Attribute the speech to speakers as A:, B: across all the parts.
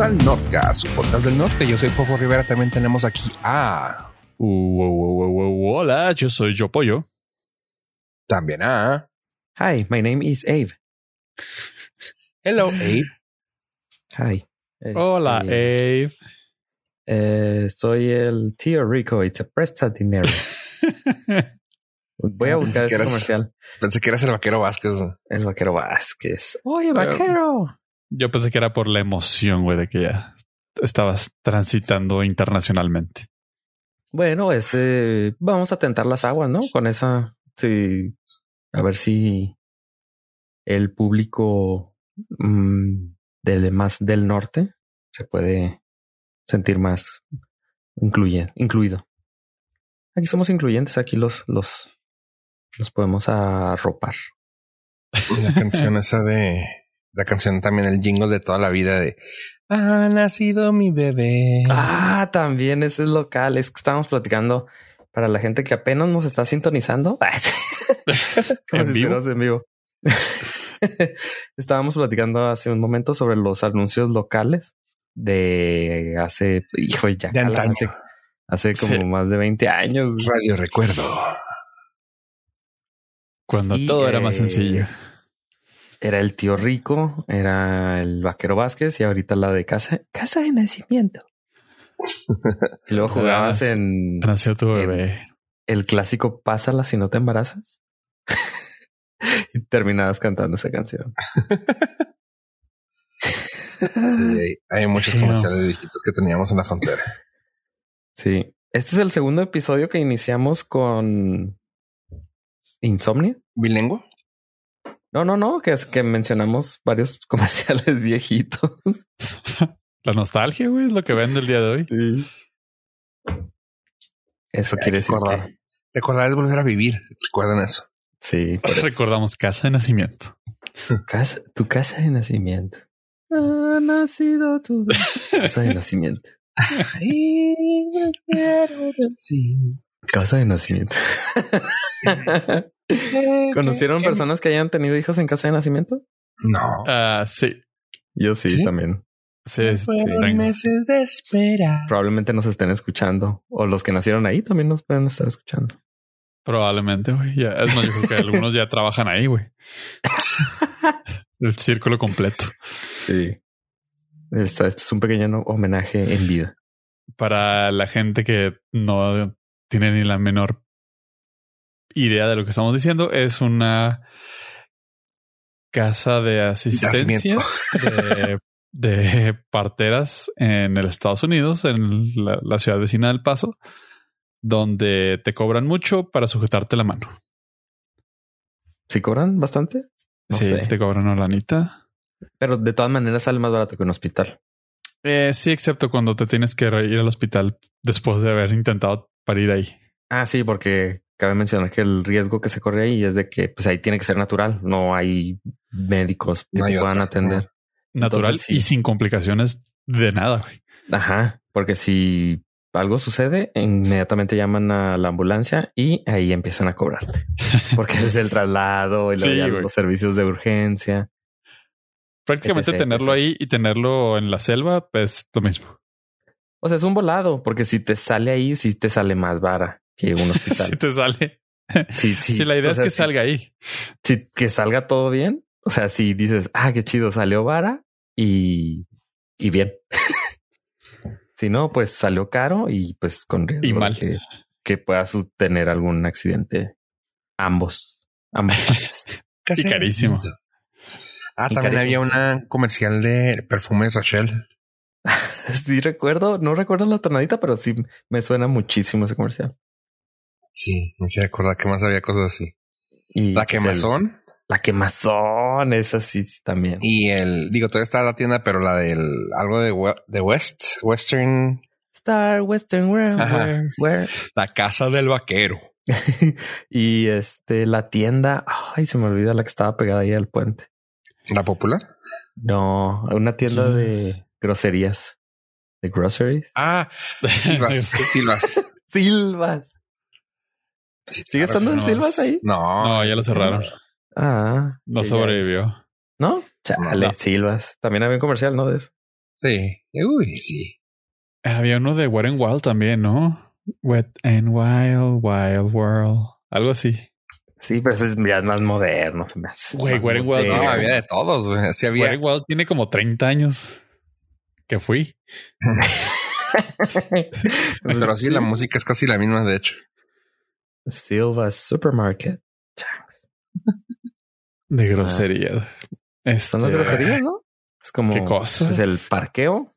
A: al Nordcast, su podcast del norte. Yo soy Fofo Rivera. También tenemos aquí a.
B: Uh, uh, uh, hola, yo soy Yo Pollo.
A: También a.
C: Hi, my name is Abe.
A: Hello, Abe.
C: Hi.
B: Hola,
C: Este,
B: Abe.
C: eh, soy el tío Rico y te presta dinero. Voy a
A: Ah,
C: buscar
A: pensé
C: ese
A: eras-
C: comercial.
A: Pensé que eras el vaquero Vázquez. güey.
C: El vaquero Vázquez. Oye, vaquero.
B: Yo pensé que era por la emoción, güey, de que ya estabas transitando internacionalmente.
C: Bueno, ese vamos a tentar las aguas, ¿no? Con esa, sí, a ver si el público mm, del más del norte se puede sentir más incluye, incluido. Aquí somos incluyentes, aquí los los los podemos arropar.
A: La canción esa de. La canción también, el jingle de toda la vida de. Ha nacido mi bebé.
C: Ah, también ese es local. Es que estábamos platicando para la gente que apenas nos está sintonizando. Como
B: ¿En
C: si
B: vivo?
C: en vivo. estábamos platicando hace un momento sobre los anuncios locales de hace, hijo, ya cala,
A: antaño.
C: hace, hace como
B: Sí.
C: más de 20 años.
A: Radio Recuerdo.
B: Cuando
C: Y,
B: todo era más
C: eh,
B: sencillo.
C: Era el tío rico, era el vaquero Vázquez y ahorita la de casa, casa de nacimiento. Y luego jugabas en
B: Nació tu bebé.
C: el clásico Pásala si no te embarazas. y terminabas cantando esa canción.
A: Sí, hay, muchos comerciales de viejitos que teníamos en la frontera.
C: Sí. Este es el segundo episodio que iniciamos con Insomnia.
A: ¿Bilingüe?
C: No, no, no, que es que mencionamos varios comerciales viejitos.
B: La nostalgia, güey, es lo que vende el día de hoy.
C: Sí. Eso quiere decir
A: recordar.
C: que
A: Recordar es volver a vivir. Recuerden eso.
C: sí, por eso.
B: Recordamos casa de nacimiento.
C: Casa- tu casa de nacimiento. Ha nacido tu casa de nacimiento. Casa de nacimiento. ¿Conocieron personas que hayan tenido hijos en casa de nacimiento?
A: No.
B: Ah, sí.
C: Yo sí,
A: ¿Sí?
C: también.
B: Sí,
A: meses de espera.
C: Probablemente nos estén escuchando. O los que nacieron ahí también nos pueden estar escuchando.
B: Probablemente, güey. Ya, es más, yo creo que algunos ya trabajan ahí, güey. El círculo completo.
C: Sí. Esta- Este es un pequeño homenaje en vida.
B: Para la gente que no tiene ni la menor idea de lo que estamos diciendo, es una casa de asistencia de, de parteras en el Estados Unidos, en la, la ciudad vecina del Paso, donde te cobran mucho para sujetarte la mano.
C: ¿Sí cobran bastante? No
B: sí,
C: sé.
B: te cobran una lanita.
C: Pero de todas maneras sale más barato que un hospital.
B: Eh, sí, excepto cuando te tienes que ir al hospital después de haber intentado parir ahí.
C: Ah, sí, porque cabe mencionar que el riesgo que se corre ahí es de que pues ahí tiene que ser natural. No hay médicos que
A: No hay
C: te puedan
A: otra,
C: atender.
B: Natural
C: Entonces, sí.
B: y sin complicaciones de nada. güey.
C: Ajá, porque si algo sucede, inmediatamente llaman a la ambulancia y ahí empiezan a cobrarte. Porque es el traslado y
B: Sí,
C: los servicios de urgencia.
B: Prácticamente
C: etc,
B: tenerlo
C: etc.
B: ahí y tenerlo en la selva es lo mismo.
C: O sea, es un volado, porque si te sale ahí, sí te sale más vara que un
B: Si
C: hospital.
B: te sale.
C: Sí, sí.
B: Si la idea
C: o
B: es que
C: si-
B: salga ahí.
C: si- que salga todo bien. O sea, si dices, ah, qué chido, salió vara y, y bien. si no, pues salió caro y pues con riesgo
B: Y mal.
C: Que, que puedas tener algún accidente. Ambos, partes.
A: Casi
B: Y carísimo.
A: Ah,
C: Y
A: también había una comercial de perfumes Rachel.
C: sí recuerdo, no recuerdo la tonadita, pero sí me suena muchísimo ese comercial.
A: Sí, me quiero acordar que más había cosas así.
C: Y
A: La
C: pues, el-
A: quemazón
C: la quemazón, esa sí también.
A: y el, digo, todavía está la tienda, pero la del algo de, we- de West, Western,
C: Star Western World.
A: Ajá.
C: where- where-
A: la casa del vaquero.
C: y este, la tienda, ay, se me olvida la que estaba pegada ahí al puente.
A: La popular.
C: No, una tienda
B: Sí.
C: de groserías. De groceries.
A: Ah, Silvas, Silvas.
C: Silvas. ¿Sigue estando en Silvas ahí?
A: No,
B: No, ya lo cerraron.
C: Ah.
B: No sobrevivió.
C: ¿No? Chale,
B: No.
C: Silvas. También había un comercial, ¿no? De eso.
A: Sí. Uy, sí.
B: Había uno de Wet and Wild también, ¿no? Wet and Wild, Wild World. Algo así.
C: Sí, pero eso es ya más moderno. Se me hace
B: Güey, Wet n Wild,
A: No, había de todos, güey. Sí había.
B: Wet and Wild tiene como 30 años que fui.
A: Pero sí, la música es casi la misma, de hecho.
C: Silva Supermarket. Changs.
B: De grosería. Este,
C: Son las groserías, ¿no? Es como
B: ¿Qué cosas?
C: pues, el parqueo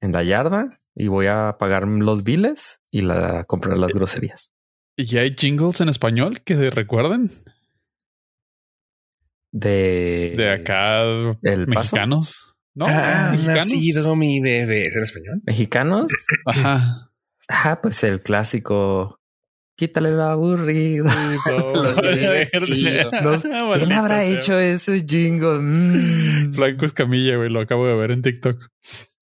C: en la yarda y voy a pagar los biles y la comprar las groserías.
B: ¿Y hay jingles en español que recuerden?
C: De,
B: De acá,
C: ¿El Paso?
B: mexicanos. No,
A: ha
B: mexicanos.
A: nacido mi bebé. ¿Es en español?
C: mexicanos.
B: Ajá.
C: Ah, pues el clásico. Quítale lo aburrido. Los
A: divertido.
C: No, ¿Quién habrá hecho ese jingle? Mm.
B: Franco Escamilla, güey, lo acabo de ver en TikTok.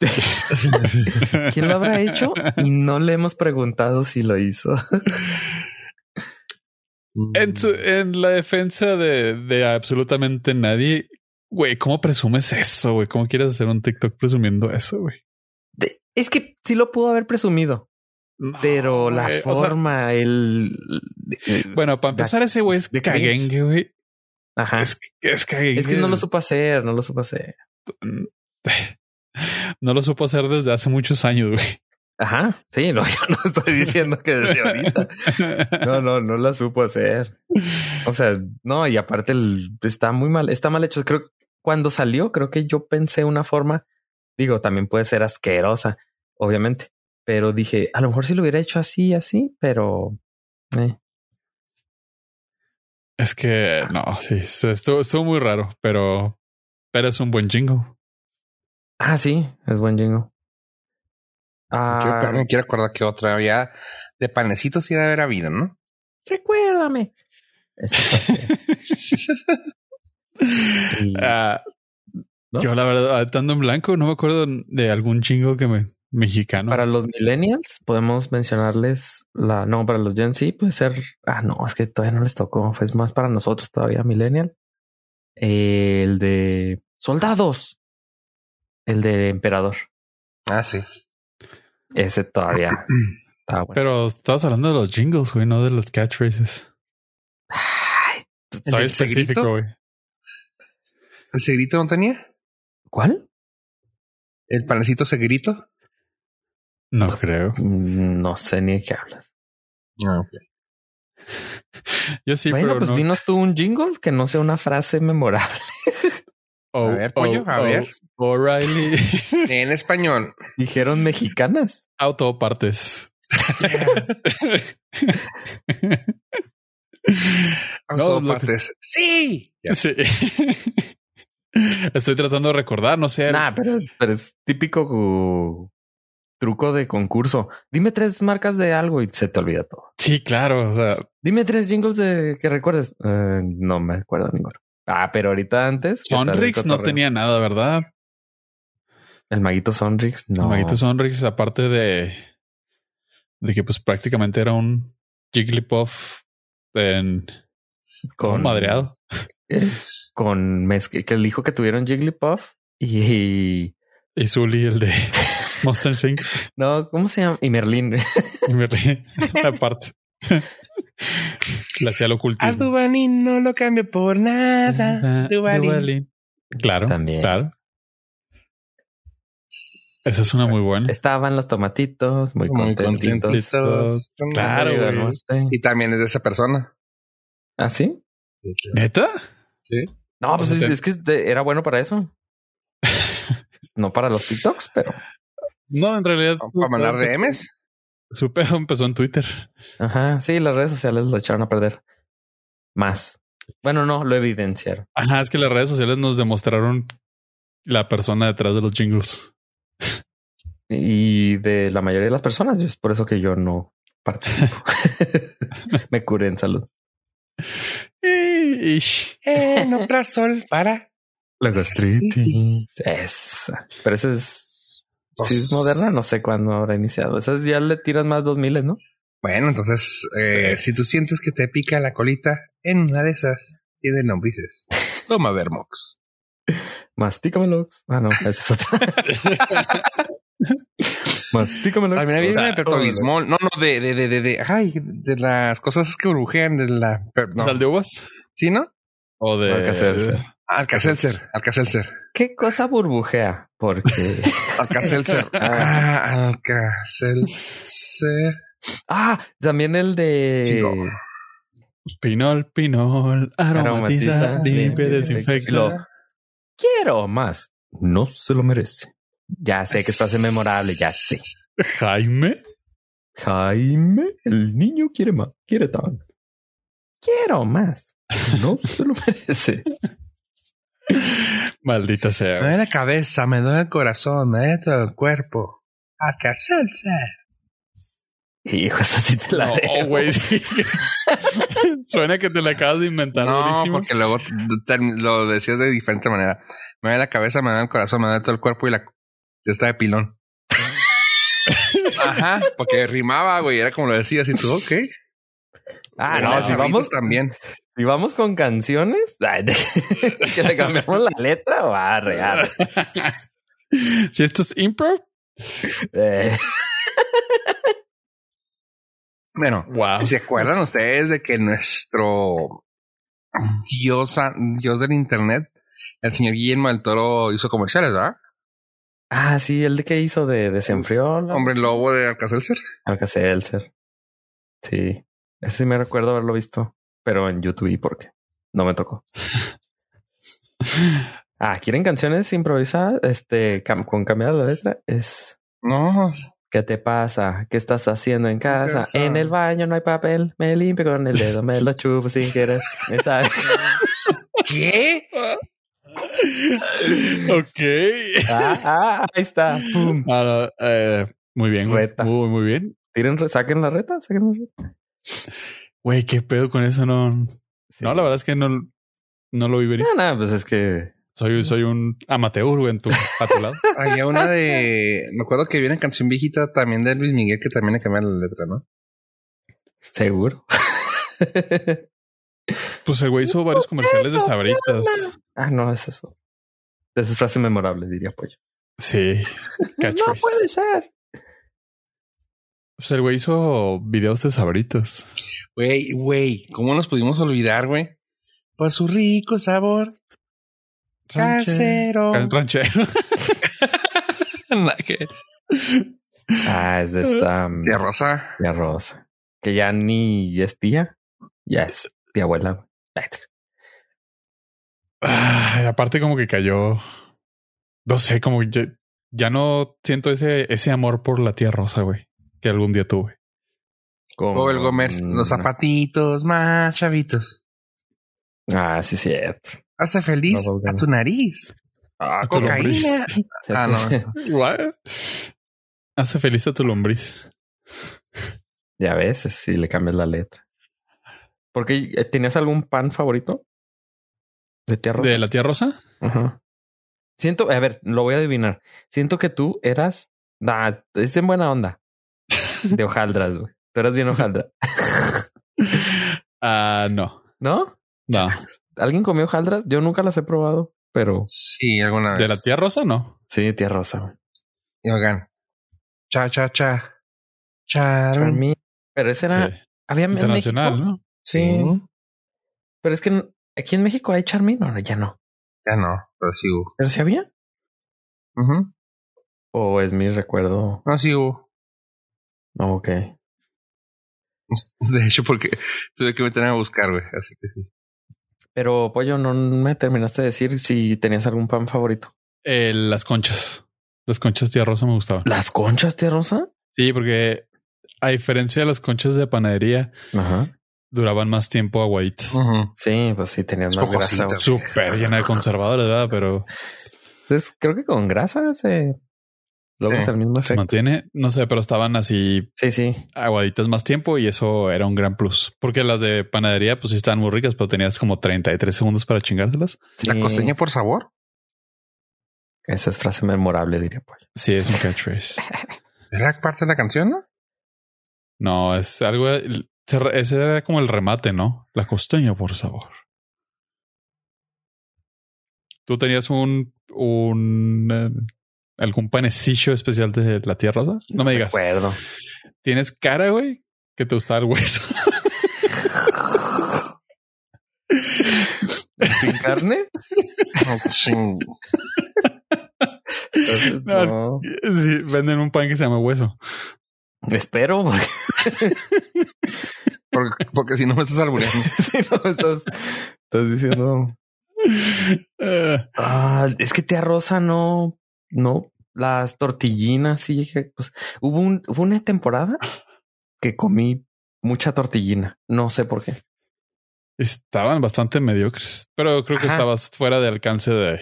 C: ¿Quién lo habrá hecho? Y no le hemos preguntado si lo hizo.
B: En, su- en la defensa de, de absolutamente nadie, güey, ¿cómo presumes eso, güey? ¿Cómo quieres hacer un TikTok presumiendo eso, güey?
C: Es que sí lo pudo haber presumido,
B: No,
C: pero la
B: güey, o sea,
C: forma, el.
B: bueno, para empezar, ese güey es caguengue, güey.
C: Ajá.
B: Es, es caguengue.
C: Es que no lo supo hacer, no lo supo hacer.
B: No lo supo hacer desde hace muchos años, güey.
C: Ajá. Sí, no, yo no estoy diciendo que desde ahorita. No, no, no la supo hacer. O sea, no, y aparte el, está muy mal, está mal hecho. Creo que cuando salió, creo que yo pensé una forma, digo, también puede ser asquerosa, obviamente, pero dije, a lo mejor si lo hubiera hecho así, así, pero eh,
B: Es que no, sí, estuvo, estuvo muy raro, pero, pero es un buen jingle.
C: ah, sí, es buen jingo.
A: Quiero,
C: Ah,
A: me quiero acordar que otra había de panecitos sí debe haber habido, ¿no?
C: recuérdame. Y-
B: Ah,
C: ¿No?
B: Yo la verdad, estando en blanco, no me acuerdo de algún jingle que me mexicano.
C: Para los millennials podemos mencionarles la no para los Gen Z puede ser ah no es que todavía no les tocó es más para nosotros todavía millennial el de soldados el de emperador
A: Ah, sí.
C: ese todavía está bueno
B: Pero estabas hablando de los jingles, güey, no de los catchphrases.
C: Ay,
A: ¿El
B: Soy específico, güey.
A: ¿El segrito no tenía?
C: ¿cuál?
A: ¿El panecito segrito?
B: No creo.
C: Mm, no sé ni de qué hablas
A: Ah, ok.
B: Yo sí,
C: bueno
B: pero
C: pues
B: no.
C: dinos tú un jingle que no sea una frase memorable
B: Oh,
A: A ver, pollo, a ver.
B: O'Reilly.
A: En español.
C: dijeron mexicanas
B: Autopartes. No, lo que-
A: Autopartes. Sí.
B: Sí. Estoy tratando de recordar, no sé.
C: Nah, pero, pero es típico truco de concurso. Dime tres marcas de algo y se te olvida todo.
B: Sí, claro. O sea,
C: Dime tres jingles de que recuerdes. Eh, no me acuerdo ninguno. Ah, pero ahorita antes. ¿qué tal el
B: Sonrix no tenía nada, ¿verdad?
C: El maguito Sonrix. No.
B: El Maguito Sonrix, aparte de, de que pues prácticamente era un Jigglypuff en
C: con
B: madreado.
C: eh, con mezque, que el hijo que tuvieron Jigglypuff y
B: Y Zully, el de Monster Sync.
C: no, ¿cómo se llama? Y Merlín.
B: Y me reí. Aparte. Le hacía el
A: A
B: ocultismo.
A: Duvalín no lo cambio por nada. Duvalín.
B: Claro.
C: También.
B: Claro. Esa es una muy buena.
C: Estaban los tomatitos muy,
A: Muy
C: contentitos.
A: contentitos.
B: Claro, güey.
C: ¿no? Sí.
A: Y también es de esa persona.
C: ¿Ah, sí?
B: ¿Neta?
A: Sí.
C: No, pues es, que era bueno para eso. no para los TikToks, pero
B: No, en realidad.
A: Para mandar DMs.
B: empezó- Su pedo empezó en Twitter.
C: ajá, sí, las redes sociales lo echaron a perder más. Bueno, no, lo evidenciaron.
B: Ajá, es que las redes sociales nos demostraron la persona detrás de los jingles.
C: Y de la mayoría de las personas, es por eso que yo no participo. Me curé en salud.
B: Eh,
A: Omeprazol para.
C: La gastritis. Esa. Pero esa es, si es moderna, no sé cuándo habrá iniciado. Esas ya le tiras más dos miles, ¿no?
A: Bueno, entonces, eh, si tú sientes que te pica la colita, en una de esas tiene lombrices. Toma Vermox.
C: Mastícamelos. Ah, no, esa es otra. Mastícamelos.
A: También había
C: O sea,
A: una de Pepto-Bismol. No, no, de, de, de, de, de, ay, de las cosas que brujean de la... No.
B: ¿Sal de uvas?
A: ¿Sí, no?
B: O de.
C: Alka-Seltzer.
A: Alcacelser, Alcacelser.
C: ¿Qué cosa burbujea? Porque.
A: Alcacelser. ah, Alcacelser.
C: ah, también el de.
B: Pinol, pinol, aromatiza,
C: Aromatiza,
B: limpia,
C: limpia,
B: desinfecta.
C: lo- Quiero más. No se lo merece. Ya sé que es frase memorable, ya sé.
B: Jaime.
C: Jaime, el niño quiere más, quiere tan. Quiero más. No se lo merece.
B: Maldita
A: Me
B: sea.
A: duele la cabeza, me duele el corazón, me duele todo el cuerpo. Alcacelser.
C: Hijo, esa sí te la
B: No,
C: dejo.
B: güey. sí. Suena que te la acabas de inventar
A: No, porque luego lo decías de diferente manera. Me duele la cabeza, me duele el corazón, me duele todo el cuerpo y la está de pilón. Ajá, porque rimaba, güey, era como lo decías y tú, ok.
C: Ah, no,
A: los
C: si vamos,
A: también.
C: Si vamos con canciones, que le cambiamos la letra o a real.
B: Si esto es improv,
C: Eh,
A: Bueno,
B: wow.
A: ¿se acuerdan ustedes de que nuestro dios, dios del internet, el señor Guillermo del Toro, hizo comerciales, ¿verdad?
C: ah, sí, el de que hizo de desenfrió. ¿no?
A: Hombre lobo de Alcacelser.
C: Alka-Seltzer. Sí, ese sí me recuerdo haberlo visto, pero en YouTube porque no me tocó. Ah, ¿quieren canciones improvisadas? Este, cam- con cambiar la letra es
A: No,
C: ¿Qué te pasa? ¿Qué estás haciendo en casa? En el baño no hay papel. Me limpio con el dedo, me lo chupo sin querer.
A: ¿qué?
B: ok.
C: ah, ah, ahí está. Pum.
B: Ah, eh, muy bien.
C: Reta.
B: Muy, muy bien.
C: Tiren, re- saquen la reta, saquen la reta.
B: Güey, qué pedo con eso, no.
C: Sí.
B: No, la verdad es que no, no lo vi venir.
C: No, no, pues es que
B: Soy, soy un amateur, güey, en tu, a tu lado.
A: Había una de. Me acuerdo que había una canción viejita también de Luis Miguel que también le cambiaron la letra, ¿no?
C: seguro.
B: Pues el güey hizo varios comerciales de sabritas.
C: ah, no, es eso. Esa es frase memorable, diría Pollo.
B: Sí. Catchphrase.
C: ser.
B: Pues el güey hizo videos de sabritas.
A: Güey, güey, ¿cómo nos pudimos olvidar, güey? Por su rico sabor.
B: Ranchero.
A: Que-
C: Ah, es de esta um,
A: Tía Rosa.
C: tía Rosa. Que ya ni es tía, ya es tía abuela. güey.
B: Ay, aparte como que cayó. No sé, como que ya, ya no siento ese, ese amor por la tía Rosa, güey, que algún día tuve.
C: Como-
A: O el Gómez. Los zapatitos más chavitos.
C: Ah, sí, cierto.
A: Hace feliz
C: No,
A: a tu nariz.
C: Ah,
B: tu lombriz.
A: Cocaína. Ah, no.
B: What? Hace feliz a tu lombriz.
C: Ya ves, si le cambias la letra. Porque eh, tenías algún pan favorito de tierra.
B: ¿De la tía Rosa?
C: Ajá. Siento, a ver, lo voy a adivinar. Siento que tú eras, nah, es en buena onda. De hojaldras, güey. Tú eras bien hojaldra.
B: Ah, no.
C: ¿No?
B: No.
C: ¿Alguien comió hojaldras? Yo nunca las he probado, pero
A: Sí, alguna vez.
B: ¿De la tía Rosa? No.
C: sí, tía Rosa. güey.
A: Y oigan. Cha, cha, cha. Cha.
C: Charmi- Pero ese era,
B: Sí.
C: había en
B: Internacional,
C: México?
B: ¿no?
C: Sí. Pero es que aquí en México hay charmín. No, no, ya no.
A: Ya no, pero sí hubo.
C: ¿Pero sí había?
A: Ujú.
C: ¿O es mi recuerdo?
A: No, sí hubo.
C: Ok.
A: De hecho, porque tuve que meterme a buscar, güey. Así que sí.
C: Pero, Pollo, no me terminaste de decir si tenías algún pan favorito.
B: Eh, las conchas. Las conchas tía Rosa me gustaban.
C: ¿Las conchas, tía Rosa?
B: Sí, porque a diferencia de las conchas de panadería,
C: Ajá.
B: duraban más tiempo aguaditas.
A: Ujú.
C: Sí, pues sí, tenían más grasa.
B: Súper llena de conservadores, ¿verdad? Pero
C: Pues creo que con grasa se logras
A: Sí.
C: el mismo
B: se mantiene. No sé, pero estaban así
C: Sí, sí.
B: aguaditas más tiempo y eso era un gran plus. Porque las de panadería, pues sí estaban muy ricas, pero tenías como 33 segundos para chingárselas.
A: La costeña por sabor.
C: Esa es frase memorable, diría Pollo.
B: Sí, es un catchphrase.
A: ¿Era parte de la canción, no?
B: No, es algo. Ese era como el remate, ¿no? La costeña por sabor. tú tenías un, un eh, algún panecillo especial de la tierra rosa. No me digas.
C: Recuerdo.
B: Tienes cara, güey, que te gustaba el hueso.
C: ¿Sin carne? Entonces,
B: No,
C: no.
B: Sí, venden un pan que se llama hueso.
C: Espero, porque
A: Porque, porque si no me estás albureando.
C: si no estás, estás diciendo.
B: Eh,
C: Ah, es que tía Rosa no, no, las tortillinas, sí, dije, pues hubo, un, hubo una temporada que comí mucha tortillina. No sé por qué.
B: estaban bastante mediocres, pero creo que
C: Ajá.
B: estabas fuera de alcance de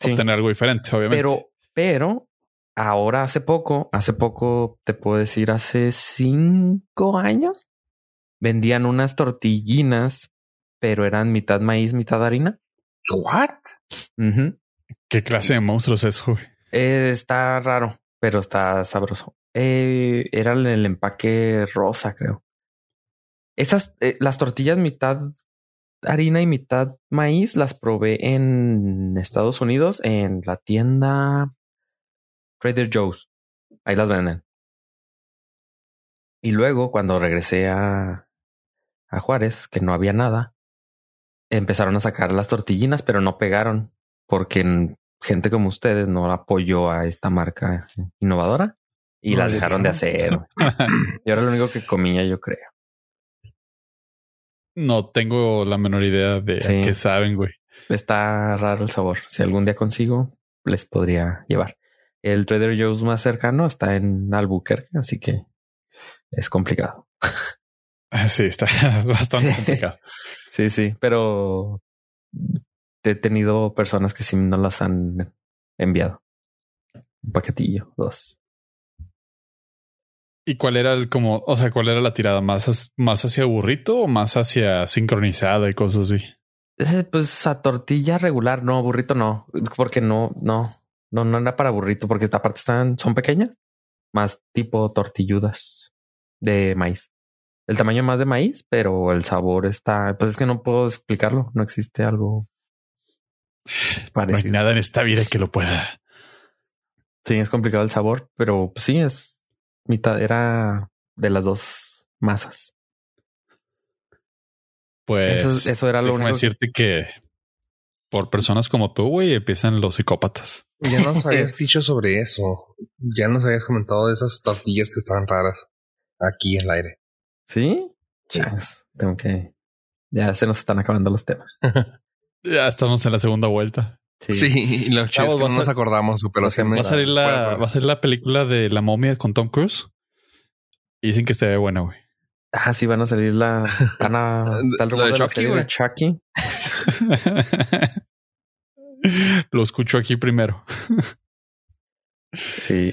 C: Sí.
B: obtener algo diferente, obviamente.
C: Pero, pero ahora hace poco, hace poco, te puedo decir, hace cinco años, vendían unas tortillinas, pero eran mitad maíz, mitad harina.
A: What?
B: ¿Qué clase de monstruos es güey?
C: Eh, está raro, pero está sabroso. Eh, era el, empaque rosa, creo. Esas, eh, las tortillas mitad harina y mitad maíz las probé en Estados Unidos en la tienda Trader Joe's. Ahí las venden. Y luego, cuando regresé a, a Juárez, que no había nada, empezaron a sacar las tortillinas, pero no pegaron porque gente como ustedes no apoyó a esta marca innovadora y
B: No
C: las dejaron de hacer. Yo era lo único que comía, yo creo.
B: no tengo la menor idea de
C: Sí.
B: qué saben, güey.
C: Está raro el sabor. Si algún día consigo, les podría llevar. El Trader Joe's más cercano está en Albuquerque, así que es complicado.
B: Sí, está bastante
C: Sí.
B: complicado.
C: Sí, sí, pero he tenido personas que sí no las han enviado. Un paquetillo, dos.
B: ¿Y cuál era el como, o sea, cuál era la tirada? ¿Más, más hacia burrito o más hacia sincronizada y cosas así?
C: Eh, Pues a tortilla regular, no, burrito no, porque no, no, no, no era para burrito, porque aparte están, son pequeñas, más tipo tortilludas de maíz. El tamaño más de maíz, pero el sabor está, pues es que no puedo explicarlo, no existe algo
B: No hay
C: parecido.
B: nada en esta vida que lo pueda.
C: Sí, es complicado el sabor, pero pues, sí es mitad, era de las dos masas.
B: Pues
C: Eso- eso era lo único que-
B: decirte que por personas como tú, güey, empiezan los psicópatas.
A: Ya nos habías dicho sobre eso. Ya nos habías comentado de esas tortillas que estaban raras aquí en el aire.
C: ¿Sí? Chas, tengo que, ya se nos están acabando los temas.
B: Ya estamos en la segunda vuelta.
A: Sí, los
B: Chavos,
A: no nos acordamos, pero sí me-
B: Va a salir la,
A: Bueno,
B: va a salir la película de la momia con Tom Cruise. Y dicen que se ve buena, güey.
C: Ah, sí, van a salir la. Van a. Está el
A: de
C: de la
A: Chucky,
C: Chucky.
B: Lo escucho aquí primero.
C: Sí.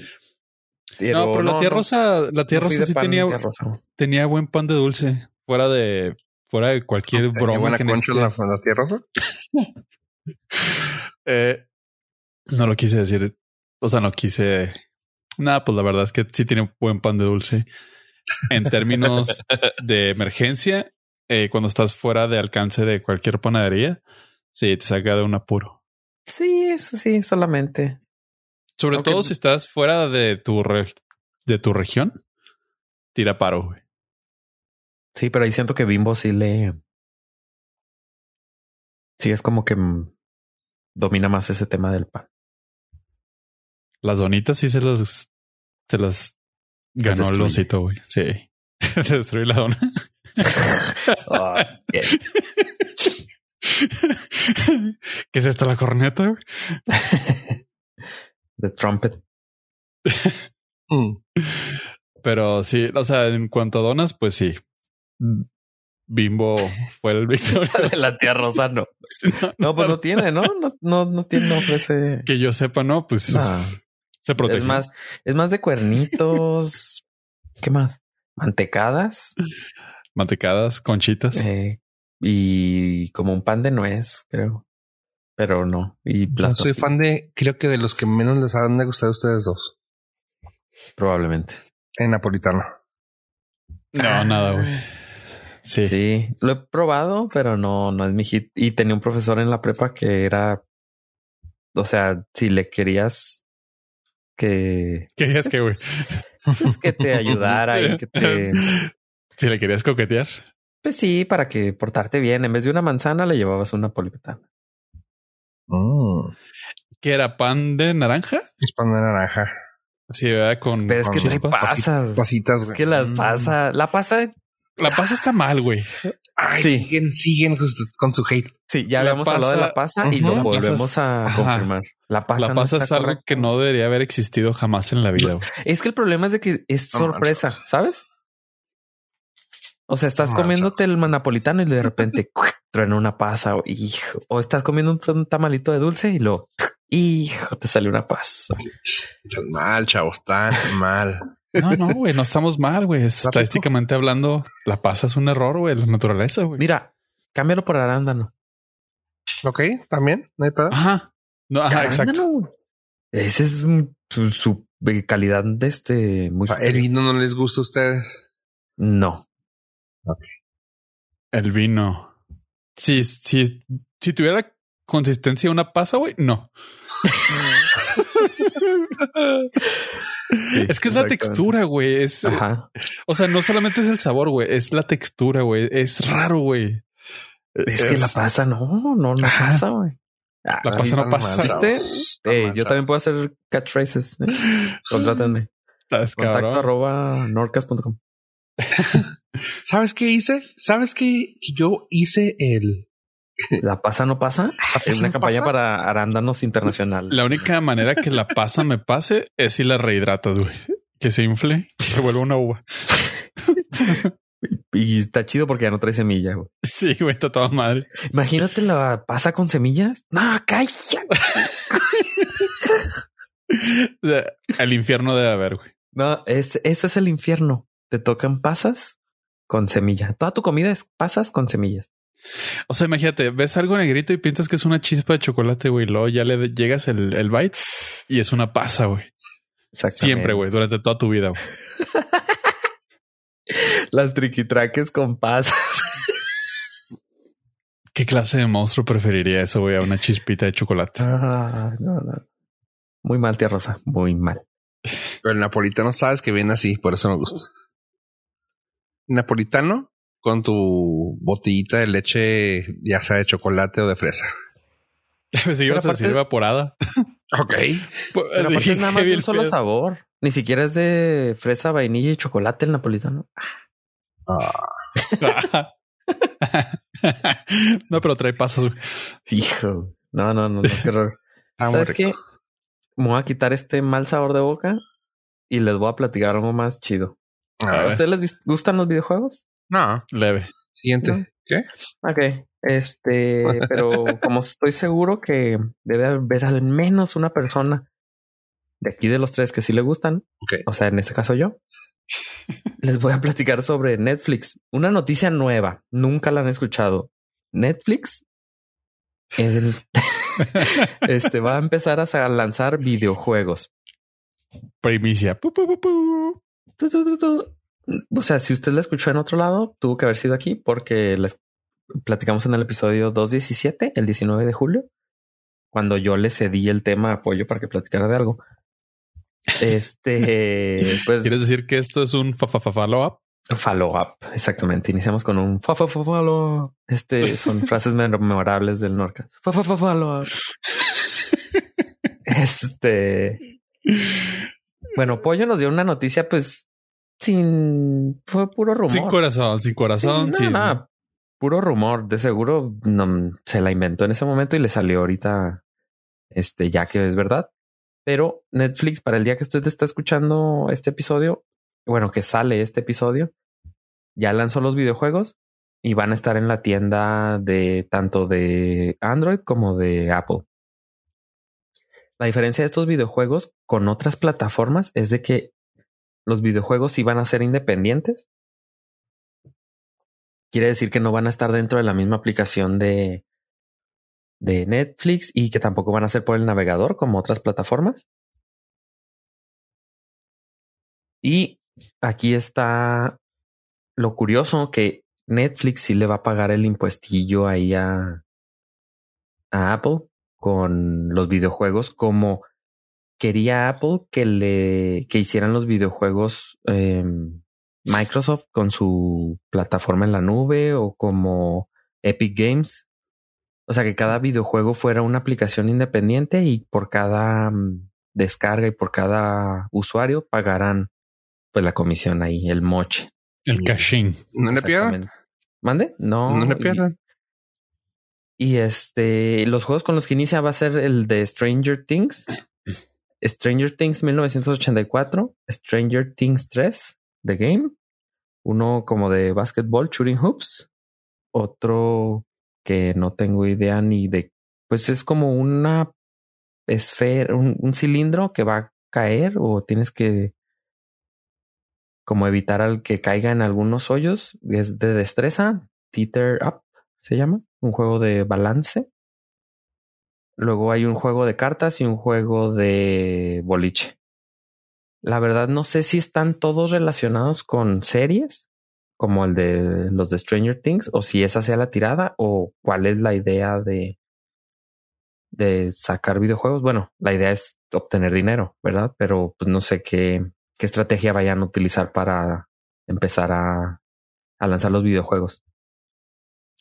B: no, pero la tía
C: no,
B: rosa, la tía rosa sí
C: pan
B: tenía,
C: tía rosa.
B: tenía buen pan de dulce. Fuera de, fuera de cualquier
A: ¿Tenía
B: broma
A: buena
B: que
A: la, la tierra rosa?
B: Eh, no lo quise decir. O sea, no quise. Nada, pues la verdad es que sí tiene buen pan de dulce. En términos de emergencia, eh, cuando estás fuera de alcance de cualquier panadería, sí, te saca de un apuro.
C: Sí, eso sí, solamente.
B: Sobre
C: Aunque-
B: todo si estás fuera de tu re- de tu región, tira paro, güey.
C: Sí, pero ahí siento que Bimbo sí le. Sí, es como que mm, domina más ese tema del pan.
B: Las donitas sí se las se las ganó el osito, güey. Sí. Destruir la dona. ¿Qué es esto, la corneta? güey?
C: The Trumpet.
A: Mm.
B: Pero sí, o sea, en cuanto a donas, pues sí. Bimbo fue el victorioso.
C: la tía Rosa no. No, pues no tiene, ¿no? No, no, no tiene, no ofrece.
B: que yo sepa, no, pues se protege.
C: Es más, es más de cuernitos. ¿Qué más? Mantecadas
B: Mantecadas, conchitas.
C: eh, y como un pan de nuez, creo. Pero no. Y
A: No soy fan de, creo que de los que menos les han de gustar a ustedes dos.
C: Probablemente.
A: En napolitano.
B: No, nada, güey. Sí.
C: Sí, lo he probado, pero no, no es mi hit. Y tenía un profesor en la prepa que era o sea, si le querías que...
B: ¿Querías que, güey?
C: Pues que te ayudara y que te...
B: Si le querías coquetear.
C: Pues sí, para que portarte bien. En vez de una manzana, le llevabas una polipetana.
B: Mm. ¿Qué era? ¿Pan de naranja?
A: Es pan de naranja.
B: Sí, ¿verdad? Con.
C: Pero es que te pasas.
A: Pasitas, güey.
C: Es que las
B: Mm.
C: pasa. La pasa.
B: La pasa está mal, güey.
A: Ay,
C: Sí.
A: siguen, siguen justo con su hate.
C: Sí, ya
B: La
C: habíamos hablado de la
B: pasa-
C: y lo volvemos a
B: Ajá.
C: confirmar. La pasa,
B: La
C: no
B: pasa
C: está
B: es algo
C: correcto.
B: que no debería haber existido jamás en la vida. güey.
C: Es que el problema es de que es
A: No
C: sorpresa. ¿sabes? O sea, estás
A: No
C: comiéndote el napolitano y de repente truena una pasa, o, hijo. O estás comiendo un, un tamalito de dulce y lo, hijo, te sale una pasa.
A: Tan mal, chavos, tan mal.
B: No, no, güey, no estamos mal, güey. Estadísticamente hablando, la pasa es un error, güey, la naturaleza, güey.
C: Mira, cámbialo por arándano.
A: Ok, también, no hay pedo.
B: Ajá. No, ajá, exacto.
C: Arándano. Ese es un- su, su calidad de este.
A: O
C: Muy
A: sea, el vino no les gusta a ustedes.
C: No.
B: El vino. Sí, sí, si tuviera consistencia de una pasa, güey, no. es que es la textura, güey. Es,
C: Ajá.
B: o sea, no solamente es el sabor, güey, es la textura, güey. Es raro, güey.
C: Es que la pasa, no, no, no
B: Ajá.
C: pasa, güey.
B: La pasa no pasa.
C: ¿Viste? Eh, yo también puedo hacer catchphrases. ¿eh? Contrátenme. Contacto arroba norcas.com.
A: ¿Sabes qué hice? ¿Sabes qué? Que yo hice el.
C: La pasa no pasa. Es una
A: no
C: campaña
A: pasa?
C: para arándanos internacional.
B: La única manera que la pasa me pase es si la rehidratas, güey. Que se infle y se vuelva una uva.
C: Y está chido porque ya no trae semilla. güey.
B: Sí, güey, está toda madre.
C: Imagínate la pasa con semillas. No, calla.
B: El infierno debe haber, güey.
C: No, es, eso es el infierno. Te tocan pasas con semilla. Toda tu comida es pasas con semillas.
B: O sea, imagínate, ves algo negrito y piensas que es una chispa de chocolate, güey. Luego ya le llegas el, el bite y es una pasa, güey.
C: Exactamente.
B: Siempre, güey, durante toda tu vida. güey.
C: Las triquitraques con pasas.
B: ¿Qué clase de monstruo preferiría eso, güey, a una chispita de chocolate?
C: Ah, no, no. Muy mal, tía Rosa. Muy mal.
A: Pero el napolitano sabes que viene así, por eso me gusta. Napolitano con tu botellita de leche, ya sea de chocolate o de fresa.
B: si ibas a
C: aparte-
B: decir evaporada.
A: Ok.
C: Pero
B: Así,
C: aparte es nada más de un solo
B: pedo.
C: sabor. Ni siquiera es de fresa, vainilla y chocolate el napolitano.
A: Ah,
B: no, pero trae pasas, güey.
C: Hijo. No, no, no, no, qué horror.
A: muy
C: ¿Sabes qué? Me voy a quitar este mal sabor de boca y les voy a platicar algo más chido.
A: A
B: A
C: ¿A
A: ver.
C: ustedes les gustan los videojuegos?
A: No.
B: Leve.
A: Siguiente.
C: No.
A: ¿Qué?
C: Ok. Este, pero como estoy seguro que debe haber al menos una persona de aquí de los tres que sí le gustan,
A: Ok.
C: o sea, en este caso yo, les voy a platicar sobre Netflix. Una noticia nueva, nunca la han escuchado. Netflix el- este, va a empezar a lanzar videojuegos.
B: Primicia. Pu, pu, pu, pu.
C: Tu, tu, tu, tu. O sea, si usted la escuchó en otro lado, tuvo que haber sido aquí porque les platicamos en el episodio 217, el 19 de julio, cuando yo le cedí el tema a apoyo para que platicara de algo. Este, pues
B: ¿Quieres decir que esto es un fa, fa, fa, follow up?
C: follow up. Exactamente. Iniciamos con un fa, fa, fa, follow up. Este son frases mem- memorables del Norcas. Fa, fa, fa, follow up. Este, bueno, Pollo nos dio una noticia, pues sin fue puro rumor.
B: Sin corazón, sin corazón, sin.
C: puro rumor. De seguro no, se la inventó en ese momento y le salió ahorita, este, ya que es verdad. Pero Netflix, para el día que usted está escuchando este episodio, bueno, que sale este episodio, ya lanzó los videojuegos y van a estar en la tienda de tanto de Android como de Apple. La diferencia de estos videojuegos con otras plataformas es de que los videojuegos van a ser independientes. Quiere decir que no van a estar dentro de la misma aplicación de, de Netflix y que tampoco van a ser por el navegador como otras plataformas. Y aquí está lo curioso que Netflix sí le va a pagar el impuestillo ahí a, a Apple con los videojuegos como quería Apple que le que hicieran los videojuegos em, Microsoft con su plataforma en la nube o como Epic Games. O sea, que cada videojuego fuera una aplicación independiente y por cada mm, descarga y por cada usuario pagaran pues la comisión ahí, el moche.
B: El caching.
A: ¿No le pierdan?
C: ¿Mande? No.
A: No le pierdan.
C: Y, y, este, los juegos con los que inicia va a ser el de Stranger Things. Stranger Things 1984, Stranger Things 3, The Game. Uno como de basketball, shooting hoops. Otro que no tengo idea ni de, pues es como una esfera, un, un cilindro que va a caer o tienes que como evitar al que caiga en algunos hoyos. Es de destreza, Teeter Up se llama, un juego de balance. Luego hay un juego de cartas y un juego de boliche. La verdad no sé si están todos relacionados con series, como el de los de Stranger Things, o si esa sea la tirada, o cuál es la idea de, de sacar videojuegos. Bueno, la idea es obtener dinero, ¿verdad? Pero pues no sé qué, qué estrategia vayan a utilizar para empezar a, a lanzar los videojuegos.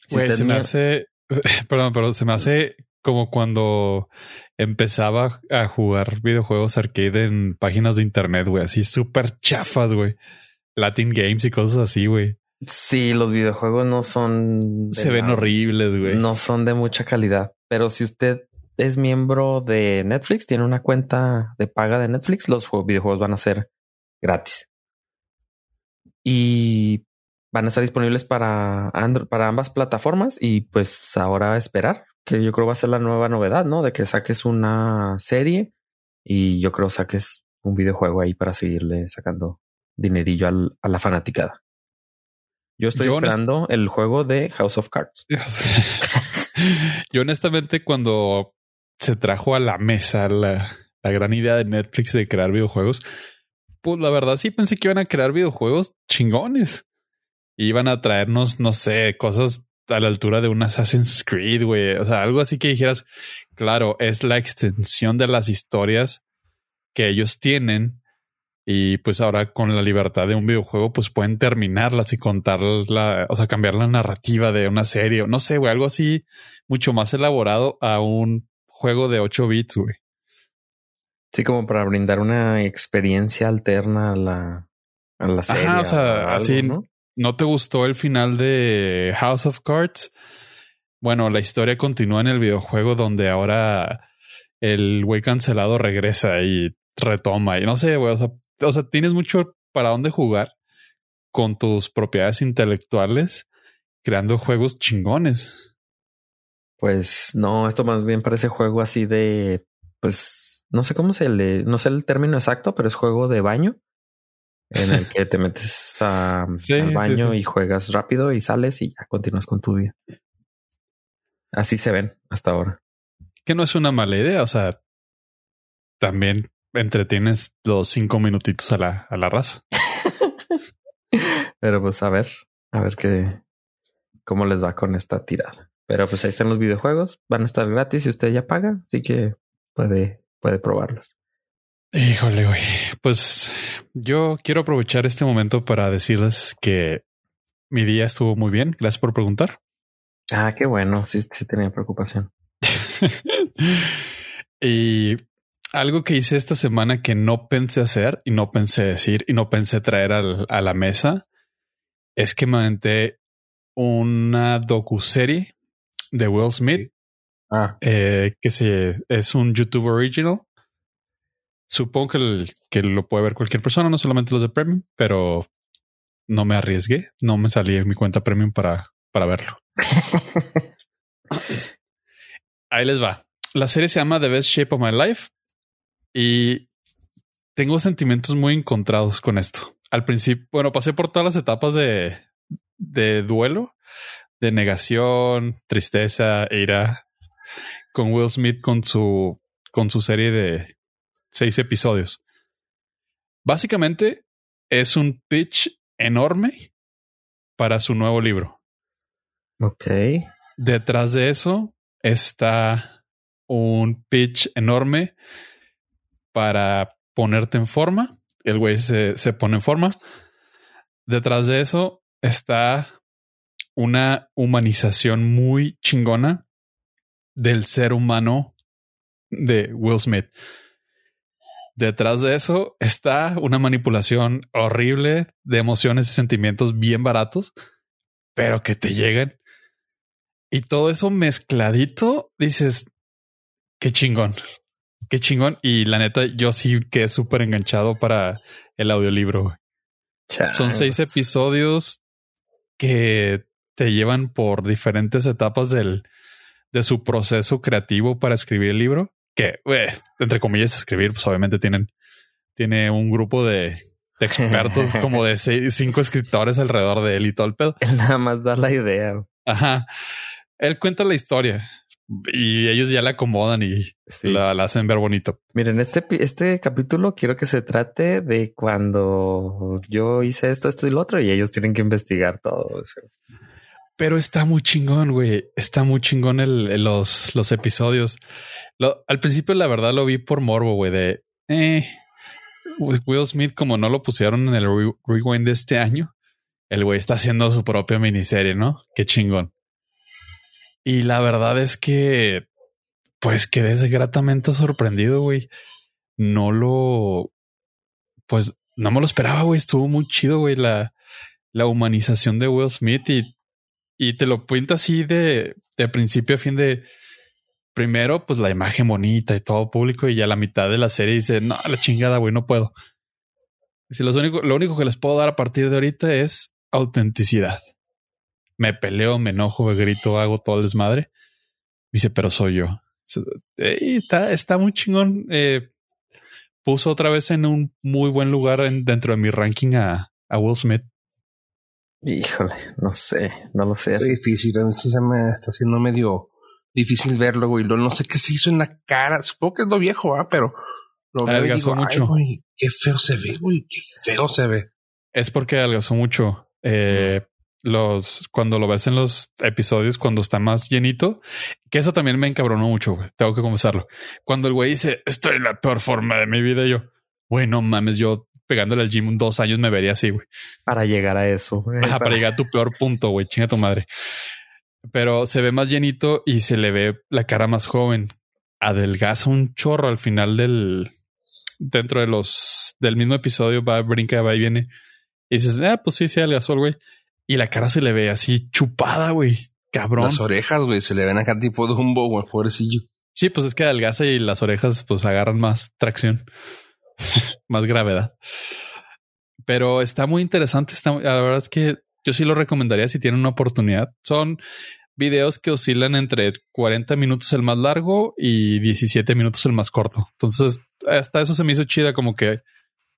B: Si Wey, se me hace, perdón, pero se me hace como cuando empezaba a jugar videojuegos arcade en páginas de internet, güey, así súper chafas, güey. Latin Games y cosas así, güey.
C: Sí, los videojuegos no son...
B: Se ven horribles, güey.
C: No son de mucha calidad. Pero si usted es miembro de Netflix, tiene una cuenta de paga de Netflix, los videojuegos van a ser gratis. Y van a estar disponibles para, Android, para ambas plataformas y pues ahora esperar, que yo creo va a ser la nueva novedad, ¿no? De que saques una serie y yo creo saques un videojuego ahí para seguirle sacando dinerillo al, a la fanaticada. Yo estoy yo esperando el juego de House of Cards.
B: yo honestamente cuando se trajo a la mesa la, la gran idea de Netflix de crear videojuegos, pues la verdad sí pensé que iban a crear videojuegos chingones. Iban a traernos, no sé, cosas a la altura de un Assassin's Creed, güey. O sea, algo así que dijeras, claro, es la extensión de las historias que ellos tienen. Y pues ahora con la libertad de un videojuego, pues pueden terminarlas y contar la, o sea, cambiar la narrativa de una serie no sé, güey, algo así mucho más elaborado a un juego de 8 bits, güey.
C: Sí, como para brindar una experiencia alterna a la, a la serie.
B: Ajá, o sea, algo, así ¿no? ¿No te gustó el final de House of Cards? Bueno, la historia continúa en el videojuego donde ahora el güey cancelado regresa y retoma y no sé, güey, o sea, o sea, tienes mucho para dónde jugar con tus propiedades intelectuales creando juegos chingones.
C: Pues no, esto más bien parece juego así de, pues no sé cómo se le, no sé el término exacto, pero es juego de baño en el que te metes a, sí, al baño sí, sí. y juegas rápido y sales y ya continúas con tu día. Así se ven hasta ahora.
B: Que no es una mala idea, o sea, también entretienes los cinco minutitos a la, a la raza.
C: pero pues a ver, a ver qué, cómo les va con esta tirada. Pero pues ahí están los videojuegos, van a estar gratis si usted ya paga, así que puede puede probarlos.
B: Híjole, güey. Pues yo quiero aprovechar este momento para decirles que mi día estuvo muy bien. Gracias por preguntar.
C: Ah, qué bueno. Sí, sí tenía preocupación.
B: y algo que hice esta semana que no pensé hacer y no pensé decir y no pensé traer al, a la mesa es que me aventé una docuserie de Will Smith Ah. Eh, que se, es un YouTube original. Supongo que, el, que lo puede ver cualquier persona, no solamente los de Premium, pero no me arriesgué. No me salí en mi cuenta Premium para, para verlo. Ahí les va. La serie se llama The Best Shape of My Life y tengo sentimientos muy encontrados con esto. Al principio, bueno, pasé por todas las etapas de, de duelo, de negación, tristeza, ira, con Will Smith con su, con su serie de seis episodios. Básicamente es un pitch enorme para su nuevo libro.
C: Ok.
B: Detrás de eso está un pitch enorme para ponerte en forma. El güey se, se pone en forma. Detrás de eso está una humanización muy chingona del ser humano de Will Smith. Detrás de eso está una manipulación horrible de emociones y sentimientos bien baratos, pero que te llegan. Y todo eso mezcladito, dices, qué chingón, qué chingón. Y la neta, yo sí quedé súper enganchado para el audiolibro. Son seis episodios que te llevan por diferentes etapas del, de su proceso creativo para escribir el libro. Que, entre comillas, escribir, pues obviamente tienen, tiene un grupo de, expertos como de cinco escritores alrededor de él y todo el pedo.
C: Él nada más da la idea.
B: Ajá. Él cuenta la historia y ellos ya la acomodan y la, hacen ver bonito.
C: Miren, este, este capítulo quiero que se trate de cuando yo hice esto, esto y lo otro y ellos tienen que investigar todo eso.
B: Pero está muy chingón, güey. Está muy chingón el, los, los episodios. al principio, la verdad, lo vi por morbo, güey, de eh, Will Smith, como no lo pusieron en el rewind de este año, el güey está haciendo su propia miniserie, ¿no? Qué chingón. Y la verdad es que, pues quedé gratamente sorprendido, güey. No lo, pues no me lo esperaba, güey. Estuvo muy chido, güey, la, la humanización de Will Smith y, y te lo cuenta así de, de principio a fin de, primero, pues la imagen bonita y todo público, y ya la mitad de la serie dice, no, la chingada, güey, no puedo. Si lo único, lo único que les puedo dar a partir de ahorita es autenticidad me peleo, me enojo, me grito, hago todo el desmadre. Dice, pero soy yo. está, está muy chingón. Eh, puso otra vez en un muy buen lugar dentro de mi ranking a, a Will Smith.
C: Híjole, no sé, no lo sé.
A: Es difícil, a mí sí se me está haciendo medio difícil verlo, güey. No sé qué se hizo en la cara. Supongo que es lo viejo, ¿ah? Pero
B: lo adelgazó mucho.
A: qué feo se ve, güey. Qué feo se ve.
B: Es porque adelgazó mucho. Eh, los cuando lo ves en los episodios cuando está más llenito, que eso también me encabronó mucho, güey. Tengo que confesarlo. Cuando el güey dice, estoy en la peor forma de mi vida, yo, güey, no mames, yo pegándole al gym dos años me vería así, güey.
C: Para llegar a eso.
B: para llegar a tu peor punto, güey. Chinga tu madre. Pero se ve más llenito y se le ve la cara más joven. Adelgaza un chorro al final del dentro de los del mismo episodio va, brinca, va y viene. Y dices, ah, pues sí, sí, adelgazó el güey. Y la cara se le ve así chupada, güey. Cabrón.
A: Las orejas, güey, se le ven acá tipo de un güey, pobrecillo.
B: Sí, pues es que adelgaza y las orejas pues agarran más tracción, más gravedad. Pero está muy interesante. Está, la verdad es que yo sí lo recomendaría si tienen una oportunidad. Son videos que oscilan entre 40 minutos el más largo y 17 minutos el más corto. Entonces, hasta eso se me hizo chida como que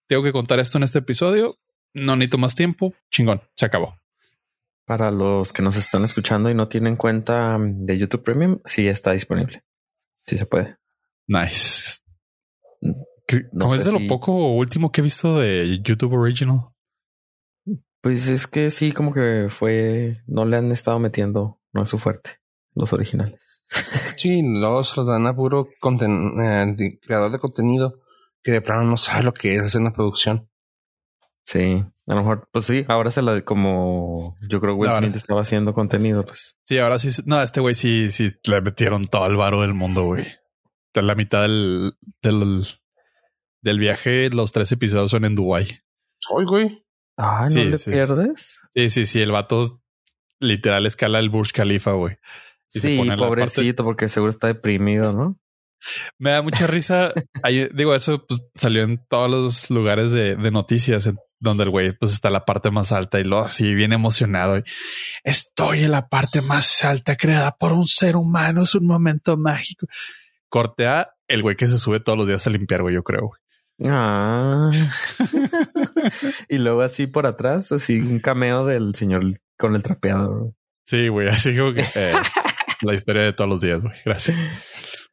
B: tengo que contar esto en este episodio. No necesito más tiempo. Chingón, se acabó.
C: Para los que nos están escuchando y no tienen cuenta de YouTube Premium, sí está disponible. Sí se puede.
B: Nice. No es de lo poco último que he visto de YouTube Original.
C: Pues es que sí, como que fue, no le han estado metiendo, no es su fuerte, los originales.
A: Sí, los los dan a puro eh, creador de contenido que de plano no sabe lo que es hacer una producción.
C: Sí, a lo mejor, pues sí, ahora se la como yo creo que Will Smith estaba haciendo contenido, pues.
B: Sí, ahora sí, no, este güey sí, sí le metieron todo el varo del mundo, güey. De la mitad del, del, del viaje, los tres episodios son en Dubai.
A: Ay, güey.
C: Ah, ¿no le pierdes?
B: Sí, sí, sí. El vato literal escala el Burj Khalifa, güey.
C: Sí, pobrecito, porque seguro está deprimido, ¿no?
B: Me da mucha risa. digo, eso pues, salió en todos los lugares de, de noticias, donde el güey pues está en la parte más alta y lo así bien emocionado. Estoy en la parte más alta creada por un ser humano. Es un momento mágico. Cortea el güey que se sube todos los días a limpiar, güey, yo creo.
C: Ah. y luego así por atrás, así un cameo del señor con el trapeador.
B: Sí, güey, así como que eh, la historia de todos los días, güey. Gracias.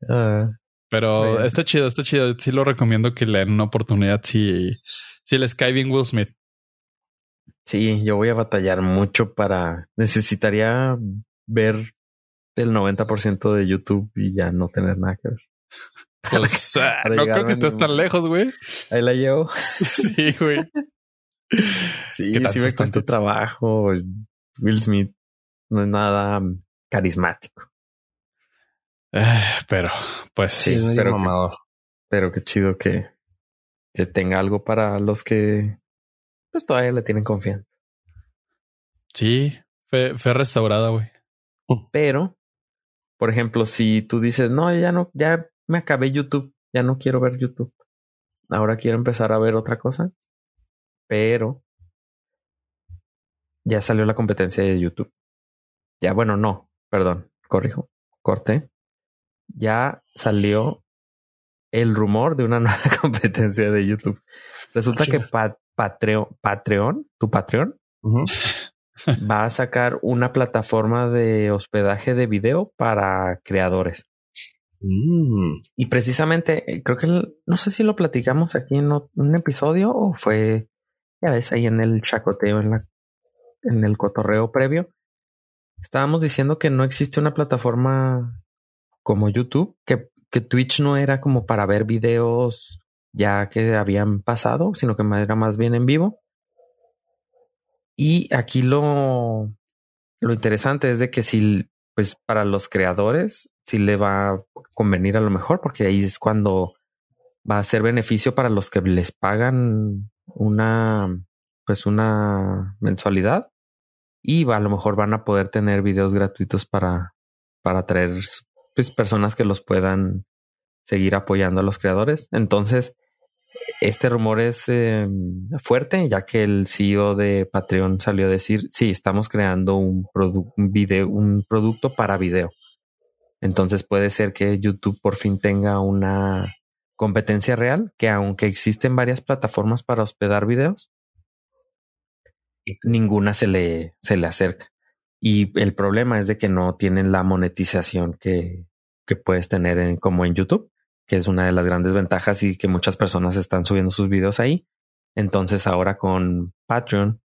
B: Ah. Pero está chido, está chido. Sí lo recomiendo que le den una oportunidad si, si les cae bien Will Smith.
C: Sí, yo voy a batallar mucho para. Necesitaría ver el 90% de YouTube y ya no tener nada que ver.
B: Pues, ah, no creo que estés tan lejos, güey.
C: Ahí la llevo.
B: sí, güey.
C: Sí, sí me cuesta trabajo. Will Smith no es nada carismático.
B: Eh, pero, pues
C: sí, pero, que, pero qué chido que, que tenga algo para los que pues todavía le tienen confianza.
B: Sí, fue, fue restaurada, güey.
C: Pero, por ejemplo, si tú dices, no, ya no, ya me acabé YouTube, ya no quiero ver YouTube. Ahora quiero empezar a ver otra cosa. Pero ya salió la competencia de YouTube. Ya, bueno, no, perdón, corrijo, corté. Ya salió el rumor de una nueva competencia de YouTube. Resulta que Patreon, Patreon, tu Patreon, va a sacar una plataforma de hospedaje de video para creadores. Mm. Y precisamente, eh, creo que no sé si lo platicamos aquí en un episodio o fue, ya ves, ahí en el chacoteo, en la, en el cotorreo previo. Estábamos diciendo que no existe una plataforma como YouTube, que, que Twitch no era como para ver videos ya que habían pasado, sino que era más bien en vivo. Y aquí lo, lo interesante es de que si, pues para los creadores, si le va a convenir a lo mejor, porque ahí es cuando va a ser beneficio para los que les pagan una, pues una mensualidad y va, a lo mejor van a poder tener videos gratuitos para, para traer pues, personas que los puedan seguir apoyando a los creadores. Entonces, este rumor es em, fuerte, ya que el CEO de Patreon salió a decir, sí, estamos creando un, un, video, un producto para video. Entonces puede ser que YouTube por fin tenga una competencia real, que aunque existen varias plataformas para hospedar videos, ninguna se le, se le acerca. Y el problema es de que no tienen la monetización que, que puedes tener en, como en YouTube, que es una de las grandes ventajas y que muchas personas están subiendo sus videos ahí. Entonces ahora con Patreon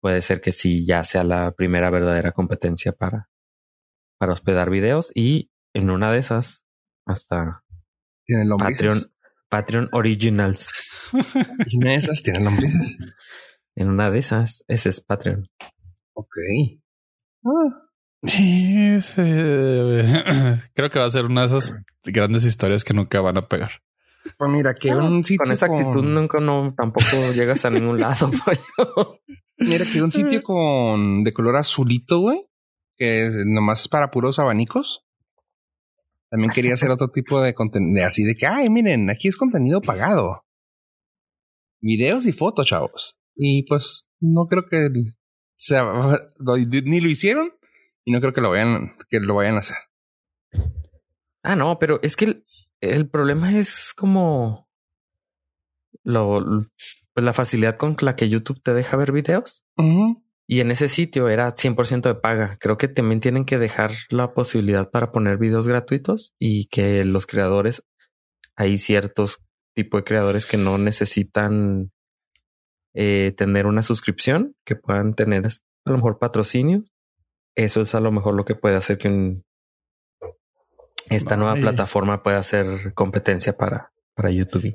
C: puede ser que sí ya sea la primera verdadera competencia para, para hospedar videos y en una de esas hasta Patreon, Patreon Originals.
A: ¿Y una de esas tiene lombrices?
C: En una de esas, ese es Patreon.
A: Ok.
B: Ah. creo que va a ser una de esas grandes historias que nunca van a pegar.
A: Pues mira, que un sitio
C: con esa actitud nunca no tampoco llegas a ningún lado.
A: mira, que un sitio con de color azulito, güey, que nomás es para puros abanicos. También quería hacer otro tipo de contenido, así de que, ay, miren, aquí es contenido pagado. Videos y fotos, chavos. Y pues no creo que sea, ni lo hicieron y no creo que lo vayan, que lo vayan a hacer.
C: Ah, no, pero es que el, problema es como lo, pues la facilidad con la que YouTube te deja ver videos. Y en ese sitio era 100% de paga. Creo que también tienen que dejar la posibilidad para poner videos gratuitos y que los creadores, hay ciertos tipos de creadores que no necesitan eh, tener una suscripción, que puedan tener a lo mejor patrocinio. Eso es a lo mejor lo que puede hacer que esta nueva plataforma pueda hacer competencia para, para YouTube.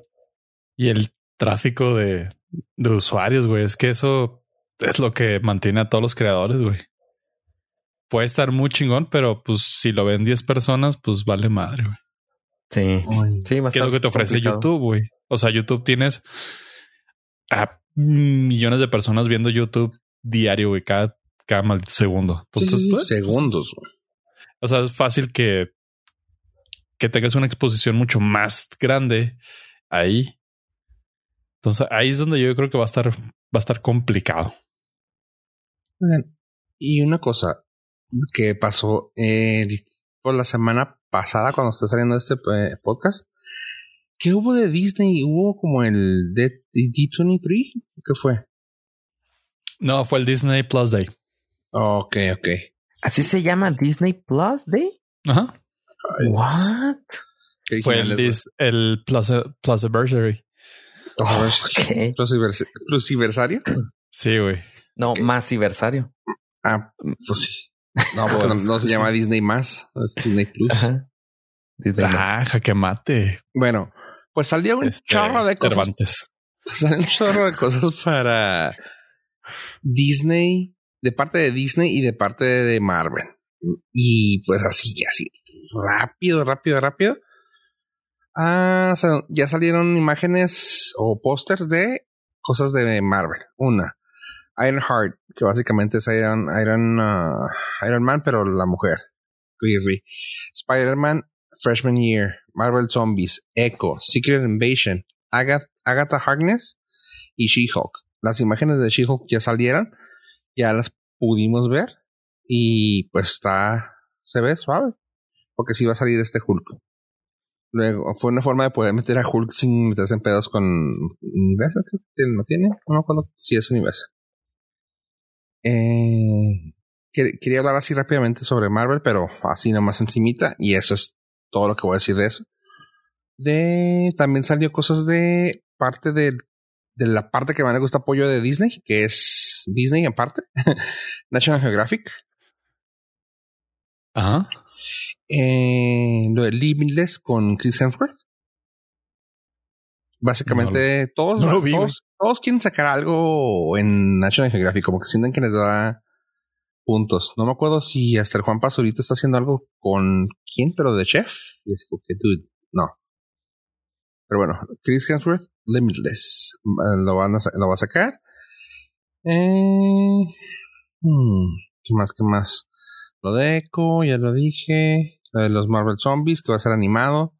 B: Y el tráfico de, de usuarios, güey, es que eso es lo que mantiene a todos los creadores, güey. Puede estar muy chingón, pero pues si lo ven 10 personas, pues vale madre, güey.
C: Sí, sí,
B: ¿Qué es lo que te ofrece YouTube, güey? O sea, YouTube tienes a millones de personas viendo YouTube diario, güey, cada, cada segundo.
A: Entonces, pues, segundos. Güey.
B: O sea, es fácil que, que tengas una exposición mucho más grande ahí. Entonces, ahí es donde yo creo que va a estar, va a estar complicado.
A: Y una cosa que pasó por la semana pasada cuando está saliendo este eh, podcast, ¿qué hubo de Disney? ¿Hubo como el D D23? ¿Qué fue?
B: No, fue el Disney Plus Day.
A: Ok, ok.
C: ¿Así se llama Disney Plus Day?
B: Ajá.
C: What?
B: Fue el, el Plus, Plus Anniversary.
A: Oh, okay. ¿Plusiversario?
B: Sí, güey.
C: No, más masiversario.
A: Ah, pues sí. No, pues, no, se llama Disney más, es Disney Plus. Ajá.
B: Disney ah, jaque mate.
A: Bueno, pues salió un este, chorro de cosas.
B: Cervantes.
A: Salió un chorro de cosas para Disney, de parte de Disney y de parte de Marvel. Y pues así, así, rápido, rápido, rápido. Ah, ya salieron imágenes o pósters de cosas de Marvel. Una, Iron Heart, que básicamente es Iron, Iron, uh, Iron Man, pero la mujer. Spider-Man, Freshman Year, Marvel Zombies, Echo, Secret Invasion, Agatha Harkness y She-Hulk. Las imágenes de She-Hulk ya salieron, ya las pudimos ver y pues está, se ve suave, porque sí va a salir este Hulk. Luego, fue una forma de poder meter a Hulk sin meterse en pedos con Universal, no tiene, no acuerdo si es Universal. Eh, quería hablar así rápidamente sobre Marvel, pero así nomás encimita, y eso es todo lo que voy a decir de eso. De, también salió cosas de parte de, de la parte que más me gusta apoyo de Disney, que es Disney en parte, National Geographic.
B: Ajá.
A: Eh, lo de Limitless con Chris Hemsworth. Básicamente todos, todos, todos, quieren sacar algo en National Geographic, como que sienten que les da puntos. No me acuerdo si hasta el Juan ahorita está haciendo algo con quién, pero de chef. Y es que, dude, no. Pero bueno, Chris Hemsworth, Limitless. Lo, van a, lo va a sacar. Eh, hmm, ¿Qué más? ¿Qué más? Lo de Echo, ya lo dije. Lo de los Marvel Zombies, que va a ser animado.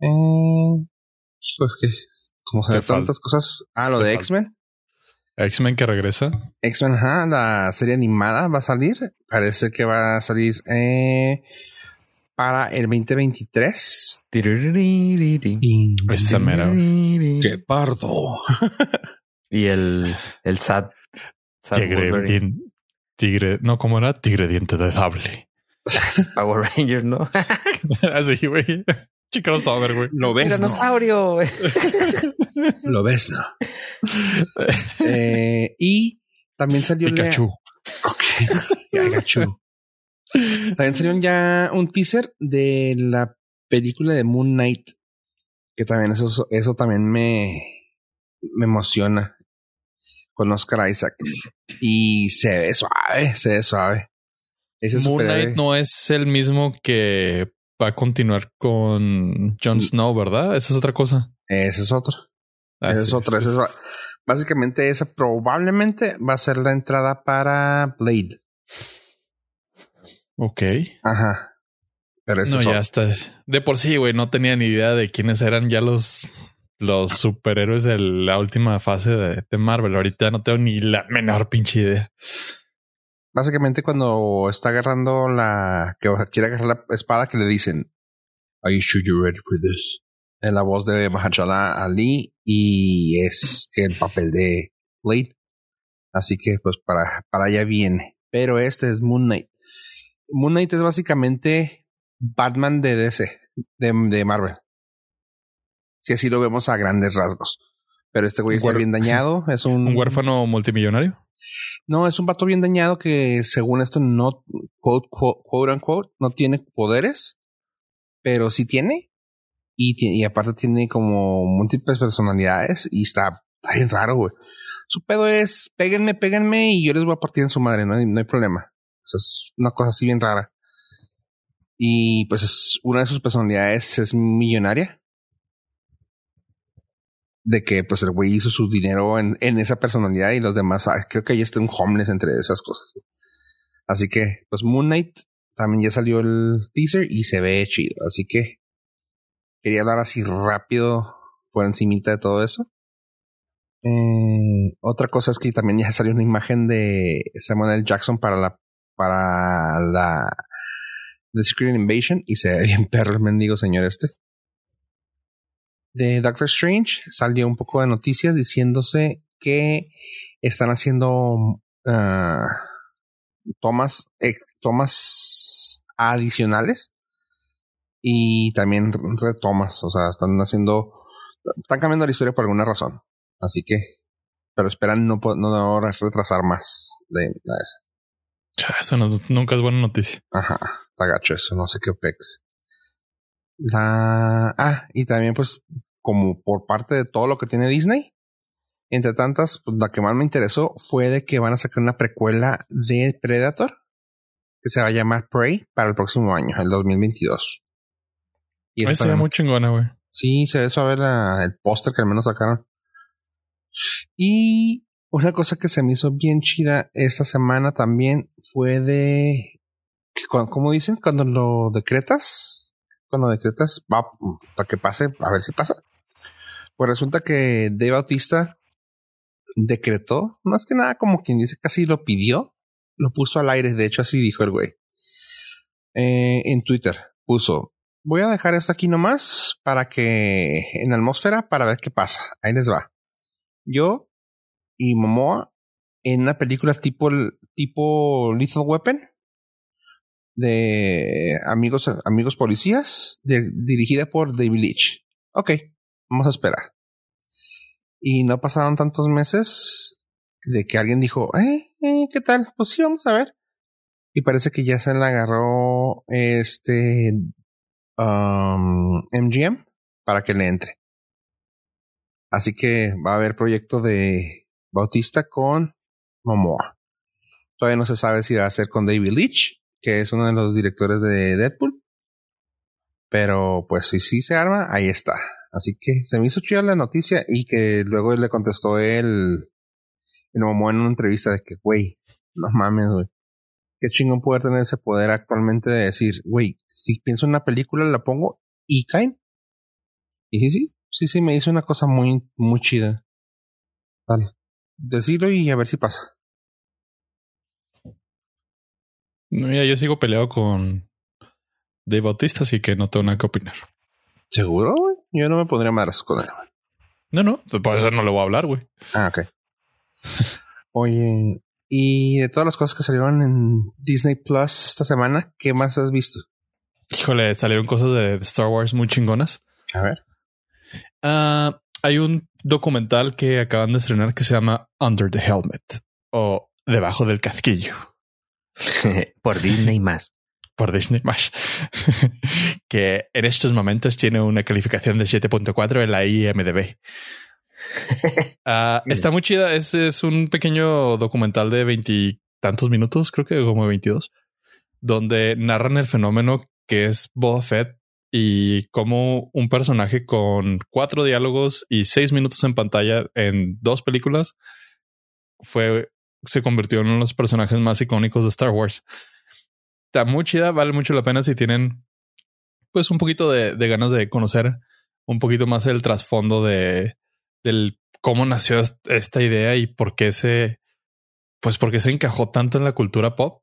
A: Eh, pues que, como se tantas cosas. Ah, lo de X-Men.
B: X-Men que regresa.
A: X-Men, ajá, la serie animada va a salir. Parece que va a salir eh, para el 2023.
B: Esa mera.
A: ¡Qué pardo!
C: y el, el sad.
B: tigre, tigre, no, ¿cómo era? Tigre diente de sable.
C: Power Ranger, ¿no?
B: Así, güey. crossover, güey.
A: Lo ves.
C: Dinosaurio.
A: Lo ves, ¿no? eh, y también salió.
B: Pikachu.
A: Ok. Pikachu. También salió ya un teaser de la película de Moon Knight. Que también eso, eso también me, me emociona. Con Oscar Isaac. Y se ve suave, se ve suave.
B: Moon Knight no es el mismo que va a continuar con Jon mm. Snow, ¿verdad? Esa es otra cosa.
A: Esa es otra. Ah, esa es otra. básicamente esa probablemente va a ser la entrada para Blade.
B: Ok.
A: Ajá.
B: Pero no, ya está. De por sí, güey, no tenía ni idea de quiénes eran ya los, los superhéroes de la última fase de, de Marvel. Ahorita no tengo ni la menor pinche idea.
A: Básicamente cuando está agarrando la... que quiere agarrar la espada que le dicen Are you sure you're ready for this? En la voz de Mahershala Ali y es el papel de Blade. Así que pues para, para allá viene. Pero este es Moon Knight. Moon Knight es básicamente Batman de DC, de, de Marvel. Si así lo vemos a grandes rasgos. Pero este güey está bien dañado. Es un,
B: un huérfano multimillonario.
A: No, es un vato bien dañado que según esto no, quote, quote, unquote, no tiene poderes, pero sí tiene. Y, y aparte tiene como múltiples personalidades y está, bien raro, güey. Su pedo es, péguenme, péguenme y yo les voy a partir en su madre, no no hay problema. Es una cosa así bien rara. Y pues es, una de sus personalidades es millonaria de que pues el güey hizo su dinero en, en esa personalidad y los demás, ah, creo que ahí está un homeless entre esas cosas. Así que, pues Moon Knight también ya salió el teaser y se ve chido. Así que quería hablar así rápido por encimita de todo eso. Eh, otra cosa es que también ya salió una imagen de Samuel L. Jackson para la para la The Screen Invasion y se ve bien perro el mendigo señor este de Doctor Strange salió un poco de noticias diciéndose que están haciendo ah, tomas, tomas adicionales y también retomas, o sea, están haciendo, están cambiando la historia por alguna razón. Así que, pero esperan no, no retrasar más de, de eso.
B: Eso nunca es buena noticia.
A: Ajá, está gacho eso, no sé qué pex. La... Ah, y también pues como por parte de todo lo que tiene Disney, entre tantas, pues la que más me interesó fue de que van a sacar una precuela de Predator que se va a llamar Prey para el próximo año, el 2022.
B: Y se ve muy chingona, güey.
A: Sí, se ve ver el póster que al menos sacaron. Y una cosa que se me hizo bien chida esta semana también fue de, ¿cómo dicen? Cuando lo decretas, cuando decretas, va para que pase, a ver si pasa. Pues resulta que Dave Bautista decretó, más que nada como quien dice, casi lo pidió, lo puso al aire, de hecho así dijo el güey. Eh, en Twitter puso, voy a dejar esto aquí nomás para que en la atmósfera para ver qué pasa. Ahí les va. Yo y Momoa en una película tipo, tipo Lethal Weapon de amigos, amigos policías dirigida por David Leitch. Ok, vamos a esperar. Y no pasaron tantos meses de que alguien dijo, eh, eh, ¿qué tal? Pues sí, vamos a ver. Y parece que ya se le agarró este MGM um, para que le entre. Así que va a haber proyecto de Bautista con Momoa. Todavía no se sabe si va a ser con David Leitch, que es uno de los directores de Deadpool. Pero pues si sí se arma, ahí está. Así que se me hizo chida la noticia y que luego le contestó él, el Momoa en una entrevista de que, güey, no mames, güey. Qué chingón poder tener ese poder actualmente de decir, güey, si pienso en una película, la pongo y caen. Y sí, sí, sí, sí, me hizo una cosa muy, muy chida. Vale. Decirlo y a ver si pasa.
B: Mira, yo sigo peleado con Dave Bautista, así que no tengo nada que opinar.
A: ¿Seguro, güey? Yo no me podría más con él, güey.
B: No, no, por eso no le voy a hablar, güey.
A: Ah, ok. Oye, y de todas las cosas que salieron en Disney Plus esta semana, ¿qué más has visto?
B: Híjole, salieron cosas de, Star Wars muy chingonas.
A: A ver.
B: Ah, hay un documental que acaban de estrenar que se llama Under the Helmet o Debajo del Casquillo.
C: Por Disney más
B: por Disney más, que en estos momentos tiene una calificación de 7.4 en la IMDB. Ah, está muy chida. Es, es un pequeño documental de veintitantos minutos, creo que como 22, donde narran el fenómeno que es Boba Fett y cómo un personaje con cuatro diálogos y seis minutos en pantalla en dos películas fue se convirtió en uno de los personajes más icónicos de Star Wars está muy chida, vale mucho la pena si tienen pues un poquito de, ganas de conocer un poquito más el trasfondo de del cómo nació esta idea y por qué se pues porque se encajó tanto en la cultura pop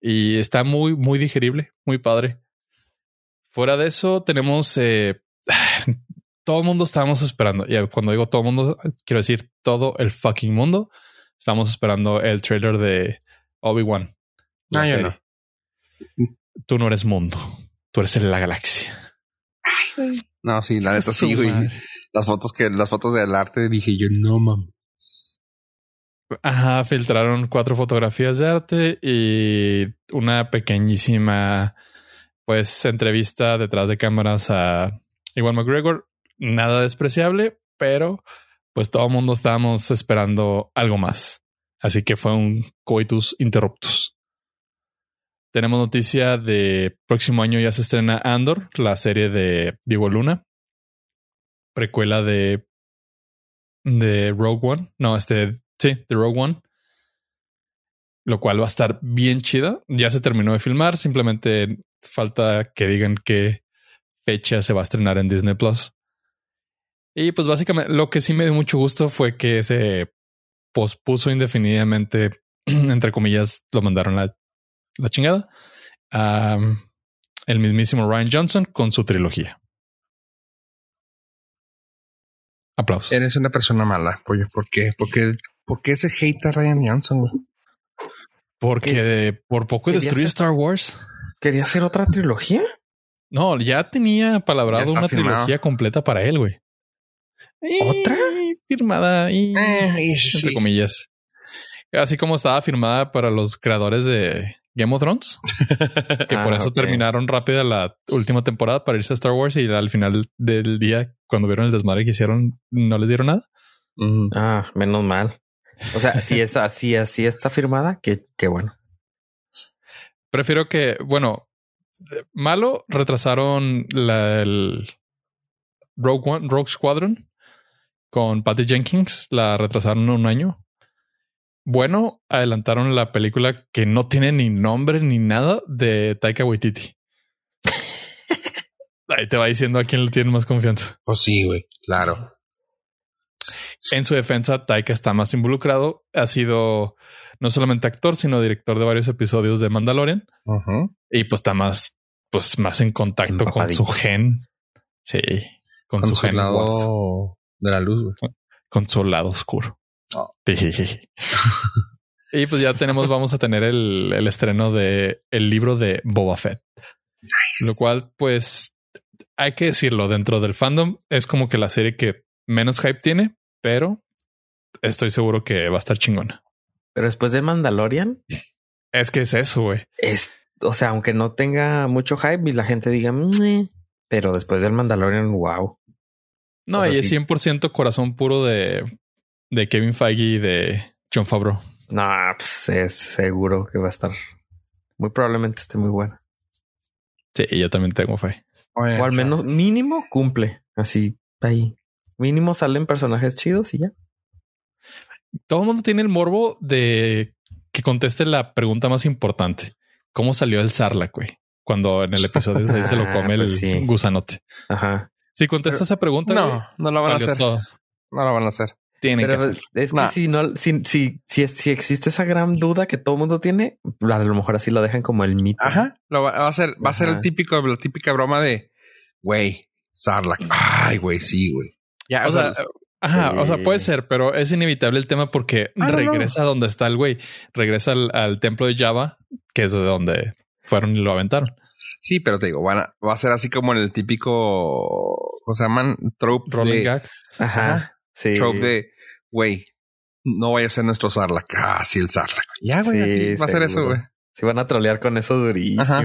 B: y está muy muy digerible, muy padre. Fuera de eso tenemos eh, todo el mundo estábamos esperando y cuando digo todo el mundo quiero decir todo el fucking mundo estamos esperando el trailer de Obi-Wan.
A: Ah, yo no.
B: Tú no eres mundo, tú eres la galaxia.
A: No, sí, la neta sí, güey. Las fotos que, las fotos del arte dije yo, no mames.
B: Ajá, filtraron cuatro fotografías de arte y una pequeñísima, pues, entrevista detrás de cámaras a Iwan McGregor. Nada despreciable, pero pues todo el mundo estábamos esperando algo más. Así que fue un coitus interruptus. Tenemos noticia de próximo año ya se estrena Andor, la serie de Diego Luna, precuela de de Rogue One, no, este, sí, de Rogue One, lo cual va a estar bien chida. Ya se terminó de filmar, simplemente falta que digan qué fecha se va a estrenar en Disney Plus. Y pues básicamente lo que sí me dio mucho gusto fue que se pospuso indefinidamente, entre comillas, lo mandaron a la chingada. el mismísimo Ryan Johnson con su trilogía. Aplausos.
A: Eres una persona mala, pollo. ¿Por qué? Porque, ¿Por qué ese hate a Ryan Johnson,
B: Porque por poco destruyó Star Wars.
C: ¿Quería hacer otra trilogía?
B: No, ya tenía palabrado una trilogía completa para él, güey.
C: ¿Otra?
B: Firmada y, eh, entre comillas. Así como estaba firmada para los creadores de Game of Thrones, que por
C: Ah,
B: eso terminaron rápida la última temporada para irse a Star Wars y al final del día, cuando vieron el desmadre que hicieron, no les dieron nada.
C: Ah, menos mal. O sea, si es así, así está firmada, que, que bueno.
B: Prefiero que, bueno, eh, malo, retrasaron la, el Rogue One, Rogue Squadron con Patty Jenkins, la retrasaron un año. Bueno, adelantaron la película que no tiene ni nombre ni nada de Taika Waititi. Ahí te va diciendo a quién le tiene más confianza.
A: Pues sí, güey. Claro.
B: En su defensa, Taika está más involucrado. Ha sido no solamente actor, sino director de varios episodios de Mandalorian. Y pues está más, pues más en contacto con su gen. Sí, con,
A: Con
B: su,
A: su
B: gen Wars,
A: lado de la luz, güey.
B: con su lado oscuro.
A: Oh.
B: Sí. y pues ya tenemos, vamos a tener el, el estreno de el libro de Boba Fett, lo cual, pues hay que decirlo dentro del fandom, es como que la serie que menos hype tiene, pero estoy seguro que va a estar chingona.
C: Pero después de Mandalorian,
B: Es que es eso, güey.
C: es, o sea, aunque no tenga mucho hype y la gente diga, "Meh", pero después del Mandalorian, wow.
B: No,
C: O sea,
B: y es
C: sí.
B: 100% corazón puro de, de Kevin Feige y de John Favreau.
C: No, pues es seguro que va a estar. Muy probablemente esté muy buena.
B: Sí, yo también tengo fe.
C: O al menos mínimo cumple. Así ahí. Mínimo salen personajes chidos y ya.
B: Todo el mundo tiene el morbo de que conteste la pregunta más importante. ¿Cómo salió el Sarlacc, güey? Cuando en el episodio 6 se lo come
C: pues
B: el
C: sí.
B: gusanote.
C: Ajá.
B: Si contesta esa pregunta, güey,
A: No, no lo van a hacer.
B: todo.
A: No lo van a hacer.
B: Tienen que
C: Pero
B: hacer.
C: es que
A: Nah.
C: si no, si, si, si, si existe esa gran duda que todo el mundo tiene, a lo mejor así lo dejan como el mito.
A: Ajá. Lo va, va a ser, va a ser el típico, la típica broma de, güey, Sarlacc. Ay, güey, sí, güey. Ya,
B: O sea, ajá,
C: sí.
B: o sea, puede ser, pero es inevitable el tema porque
A: Ah, no, no.
B: regresa a donde está el güey. Regresa al, al templo de Java, que es de donde fueron y lo aventaron.
A: sí, pero te digo, van a- va a ser así como en el típico, ¿cómo se llaman? Trope
B: Rolling
A: de,
B: gag.
C: Ajá. Sí.
A: trope de, güey, no vaya a ser nuestro Sarlacc. Ah, sí, el Sarlacc. Ya, güey,
C: Sí,
A: así va a ser eso, güey.
C: Si van a trolear con eso durísimo.
A: Ajá.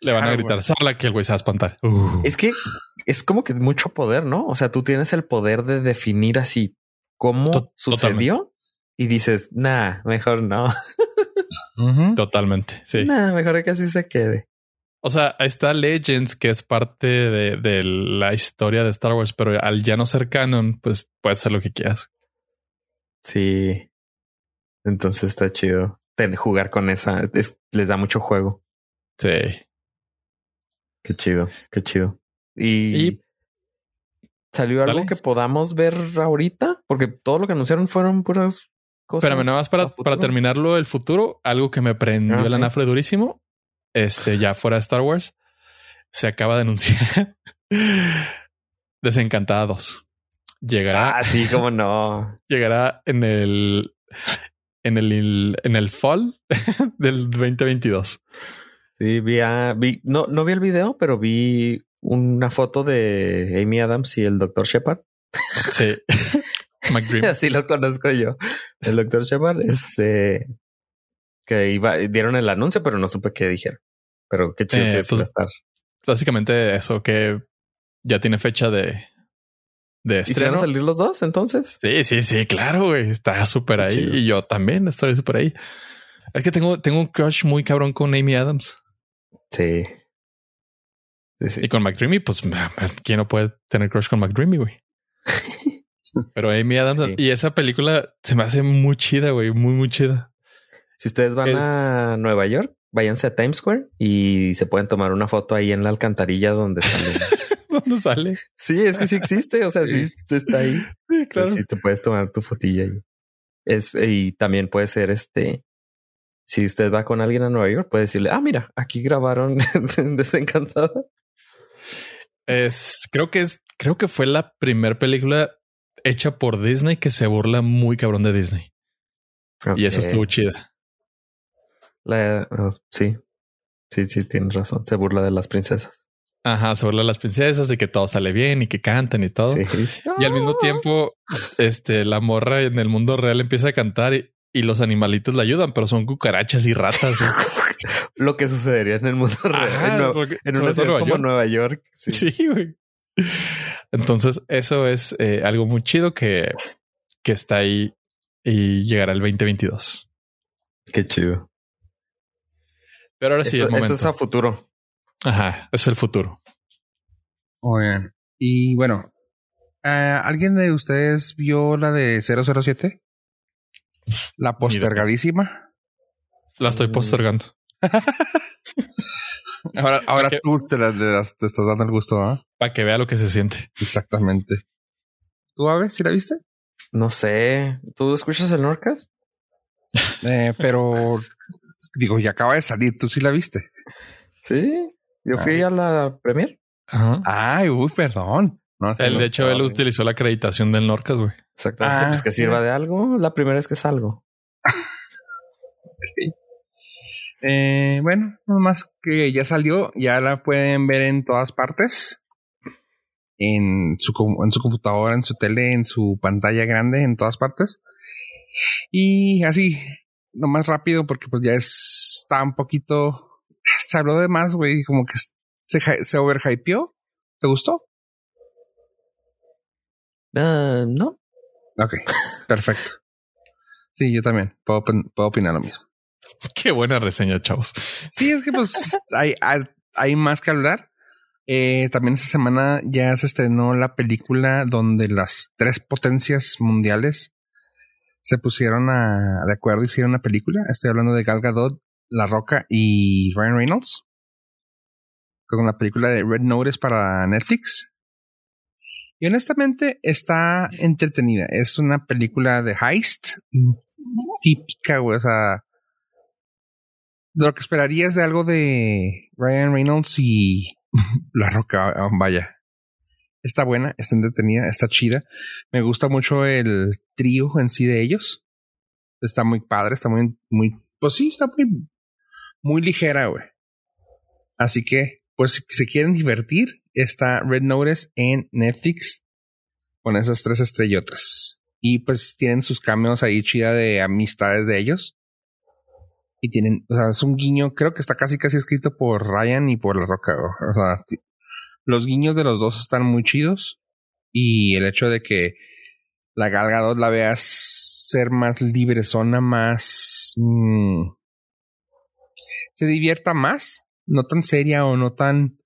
B: Le van a
A: Claro,
B: gritar,
A: güey.
B: Sarla que el güey se va a espantar. Uh.
C: Es que es como que mucho poder, ¿no? O sea, tú tienes el poder de definir así cómo
B: To-
C: sucedió y dices, nah, mejor no.
B: Totalmente. Sí.
C: Nah, mejor que así se quede.
B: O sea, ahí está Legends, que es parte de, de la historia de Star Wars, pero al ya no ser canon, pues puedes hacer lo que quieras.
C: Sí. Entonces está chido. Ten- jugar con esa es- les da mucho juego.
B: Sí.
C: Qué chido, qué chido. Y,
B: Y-
C: salió algo
B: Dale.
C: que podamos ver ahorita, porque todo lo que anunciaron fueron puras cosas.
B: Espérame, nada más para, para terminarlo el futuro, algo que me prendió
C: Ah,
B: el
C: sí.
B: anafre durísimo. Este, ya fuera de Star Wars, se acaba de anunciar Desencantada 2. Llegará,
C: Ah, sí, cómo no.
B: llegará en el en el en el fall del 2022.
C: Sí, vi, a- vi no, no vi el video, pero vi una foto de Amy Adams y el doctor Shepard.
B: Sí.
C: Así lo conozco yo. El doctor Shepard, este que iba, dieron el anuncio, pero no supe qué dijeron. Pero qué chido
B: Eh,
C: que
B: pues,
C: a estar.
B: Básicamente eso que ya tiene fecha de de
C: ¿Y se van a
B: estreno.
C: salir los dos entonces?
B: Sí, sí, sí, claro, güey. Está súper ahí.
C: chido.
B: Y yo también estoy súper ahí. Es que tengo, tengo un crush muy cabrón con Amy Adams
C: Sí. Sí, sí.
B: y con McDreamy. Pues, ¿quién no puede tener crush con McDreamy, güey? Pero Amy Adams
C: Sí.
B: y esa película se me hace muy chida, güey. Muy, muy chida.
C: Si ustedes van
B: Es-
C: a Nueva York, váyanse a Times Square y se pueden tomar una foto ahí en la alcantarilla donde sale.
B: ¿Dónde sale?
C: sí, es que sí existe. O sea, sí, sí está ahí.
B: Sí,
C: Claro. Sí, te puedes tomar tu fotilla ahí. Es, y también puede ser este. Si usted va con alguien a Nueva York, puede decirle, ah, mira, aquí grabaron Desencantada.
B: Es, creo que es, creo que fue la primera película hecha por Disney que se burla muy cabrón de Disney. Y eso estuvo chida.
C: La- oh, sí, sí, sí, tienes razón. Se burla de las princesas.
B: Ajá, se burla de las princesas y que todo sale bien y que cantan y todo.
C: Sí.
B: Y al mismo tiempo, este, la morra en el mundo real empieza a cantar y, y los animalitos le ayudan, pero son cucarachas y ratas.
C: Lo que sucedería en el mundo real. En, una ciudad como Nueva York.
B: Sí, güey. Entonces, eso es eh, algo muy chido que, que está ahí y llegará el 2022.
C: Qué chido.
B: Pero ahora sí, el momento.
C: Eso es a futuro.
B: Ajá, es el futuro.
A: Muy bien. Y bueno, eh, ¿alguien de ustedes vio la de 007? La postergadísima.
B: La estoy mm. postergando.
A: ahora ahora tú te, estás dando el gusto, ¿ah?
B: Para que vea lo que se siente.
A: Exactamente. ¿Tú, Ave, si la viste?
C: No sé. ¿Tú escuchas el Nordcast?
A: Eh, pero digo, ya acaba de salir. ¿Tú sí la viste?
C: Sí. Yo fui a la premier.
A: Ajá. Ay, uy, perdón.
B: No, el, de hecho, él utilizó la acreditación del Norcas, güey.
C: Exactamente. pues ah, que sirva de algo. La primera es que salgo.
A: Eh, bueno, más que ya salió, ya la pueden ver en todas partes. En su, en su computadora, en su tele, en su pantalla grande, en todas partes. Y así, lo más rápido, porque pues ya está un poquito se habló de más, güey, como que se, se overhypeó. ¿Te gustó?
C: Uh, no.
A: Ok, perfecto. Sí, yo también puedo, puedo, opinar lo mismo.
B: Qué buena reseña, chavos.
A: Sí, es que pues hay, hay, más que hablar. Eh, también esta semana ya se estrenó la película donde las tres potencias mundiales se pusieron a, de acuerdo y hicieron una película. Estoy hablando de Gal Gadot, la Roca y Ryan Reynolds. Con la película de Red Notice para Netflix. Y honestamente está entretenida. Es una película de heist típica, güey. O sea, lo que esperarías de algo de Ryan Reynolds y La Roca, vaya. Está buena, está entretenida, está chida. Me gusta mucho el trío en sí de ellos. Está muy padre, está muy, muy, pues sí, está muy muy ligera, güey. Así que, pues, si se quieren divertir, está Red Notice en Netflix con esas tres estrellotas. Y pues tienen sus cameos ahí chida de amistades de ellos. Y tienen, o sea, es un guiño, creo que está casi casi escrito por Ryan y por La Roca. O sea, los guiños de los dos están muy chidos. Y el hecho de que la Galga 2 la veas ser más libre, zona más... Mm, se divierta más, no tan seria o no tan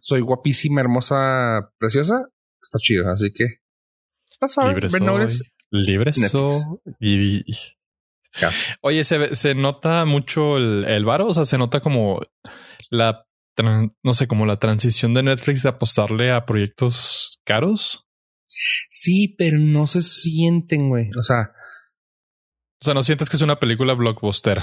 A: soy guapísima, hermosa, preciosa, está chido. Así que
B: libre soy, libre soy y, Oye, ¿se, se nota mucho el, el varo, o sea, se nota como la no sé, como la transición de Netflix de apostarle a proyectos caros.
A: Sí, pero no se sienten, güey. O sea,
B: o sea, no sientes que es una película blockbuster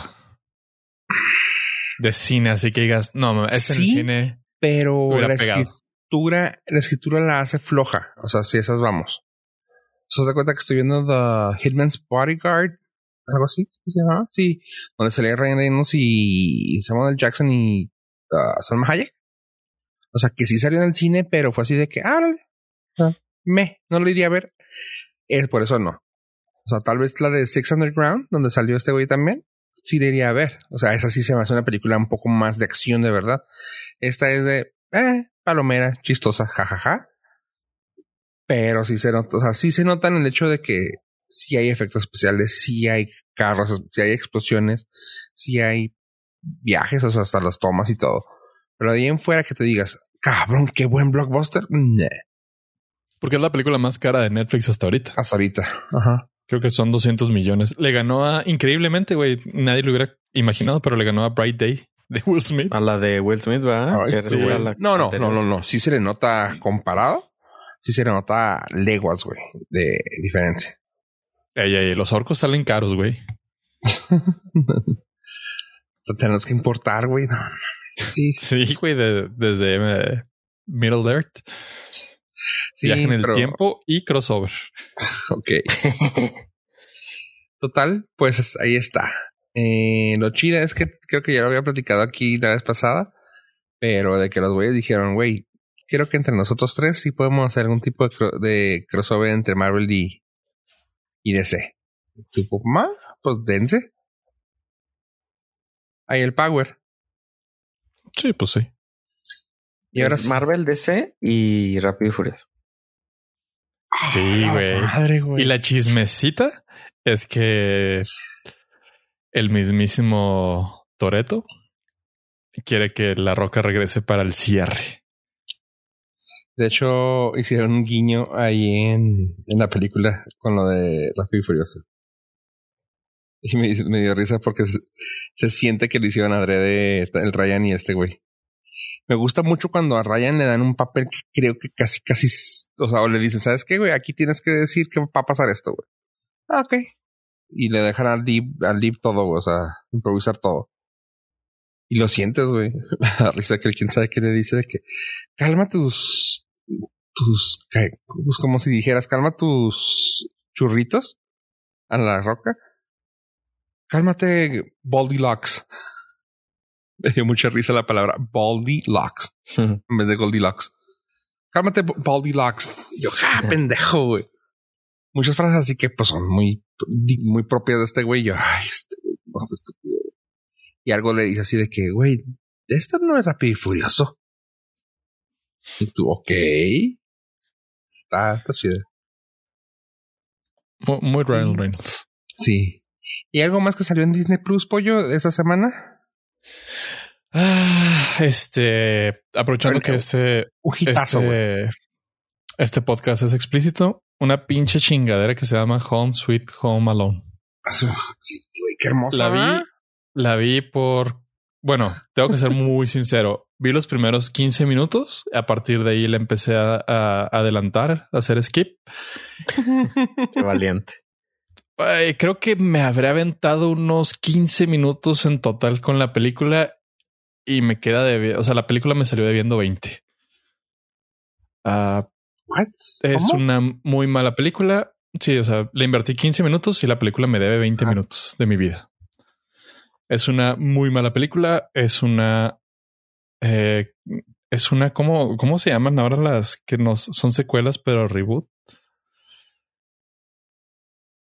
B: de cine, así que digas, no, es en el cine.
A: Pero la escritura, la escritura la hace floja. O sea, si esas vamos. ¿Se da cuenta que estoy viendo The Hitman's Bodyguard? Algo así, ¿se? Sí, donde lee Ryan Reynolds y Samuel Jackson y uh, Salma Hayek. O sea, que sí salió en el cine, pero fue así de que, ah, me, no lo iría a ver. Es por eso no. O sea, tal vez la de Six Underground, donde salió este güey también sí debería haber. O sea, esa sí se me hace una película un poco más de acción de verdad. Esta es de, eh, palomera, chistosa, jajaja. Pero sí se nota, o sea, sí se nota en el hecho de que sí hay efectos especiales, sí hay carros, sí hay explosiones, sí hay viajes, o sea, hasta las tomas y todo. Pero de ahí en fuera que te digas, cabrón, qué buen blockbuster,
B: Porque es la película más cara de Netflix hasta ahorita.
A: Hasta ahorita. Ajá.
B: Creo que son 200 millones. Le ganó a, increíblemente, güey, nadie lo hubiera imaginado, pero le ganó a Bright Day de Will Smith.
C: A la de Will Smith, ¿verdad?
A: no, no, no, no, no. Sí se le nota comparado. Sí se le nota leguas, güey, de diferencia.
B: Ey, ey, los orcos salen caros, güey.
A: Lo tenemos que importar, güey.
B: Sí, sí, güey, desde eh, Middle Earth. Viaje en el tiempo y crossover.
A: ok. Total, pues ahí está. Eh, lo chida es que creo que ya lo había platicado aquí la vez pasada, pero de que los güeyes dijeron, güey, quiero que entre nosotros tres sí podemos hacer algún tipo de, crossover entre Marvel y, y DC. Tipo, ma, pues dense. Ahí el power.
B: Sí, pues sí.
C: Y ahora es Marvel, DC y Rápido y Furioso.
B: Sí, güey. Y la chismecita es que el mismísimo Toreto quiere que la roca regrese para el cierre.
A: De hecho, hicieron un guiño ahí en, en la película con lo de Rápido y Furioso. Y me, me dio risa porque se, se, siente que lo hicieron adrede el Ryan y este güey. Me gusta mucho cuando a Ryan le dan un papel que creo que casi, casi, o sea, o le dicen, ¿sabes qué, güey? Aquí tienes que decir que va a pasar esto, güey. Ah, ok. Y le dejan al Lib, al Lib todo, güey, o sea, improvisar todo. Y lo sientes, güey. La risa que quién sabe qué le dice de que calma tus, tus, pues como si dijeras, calma tus churritos a la roca. Cálmate, Baldy Locks. Me dio mucha risa la palabra Baldy Locks en vez de Goldilocks. Cálmate, Baldy Locks. Yo, ja, pendejo, güey. Muchas frases así que pues son muy, muy propias de este güey. Yo, ay, este güey, no está estúpido. Y algo le dice así de que, güey, esto no es rápido y furioso. Y tú, ok. Está, está chido.
B: Muy, muy Ryan Reynolds.
A: Sí. ¿Y algo más que salió en Disney Plus, pollo, esta semana?
B: Ah, este, aprovechando que este, este, este, podcast es explícito, una pinche chingadera que se llama Home Sweet Home Alone.
A: Sí, güey, qué hermosa.
B: La vi, la vi por, bueno, tengo que ser muy sincero. Vi los primeros 15 minutos. A partir de ahí le empecé a, a adelantar, a hacer skip.
C: qué valiente
B: creo que me habré aventado unos 15 minutos en total con la película y me queda de, o sea, la película me salió debiendo 20. Uh, es una muy mala película. Sí, o sea, le invertí 15 minutos y la película me debe 20 ah. minutos de mi vida. Es una muy mala película. Es una. Eh, es una. ¿cómo, ¿Cómo se llaman ahora las que nos son secuelas, pero reboot?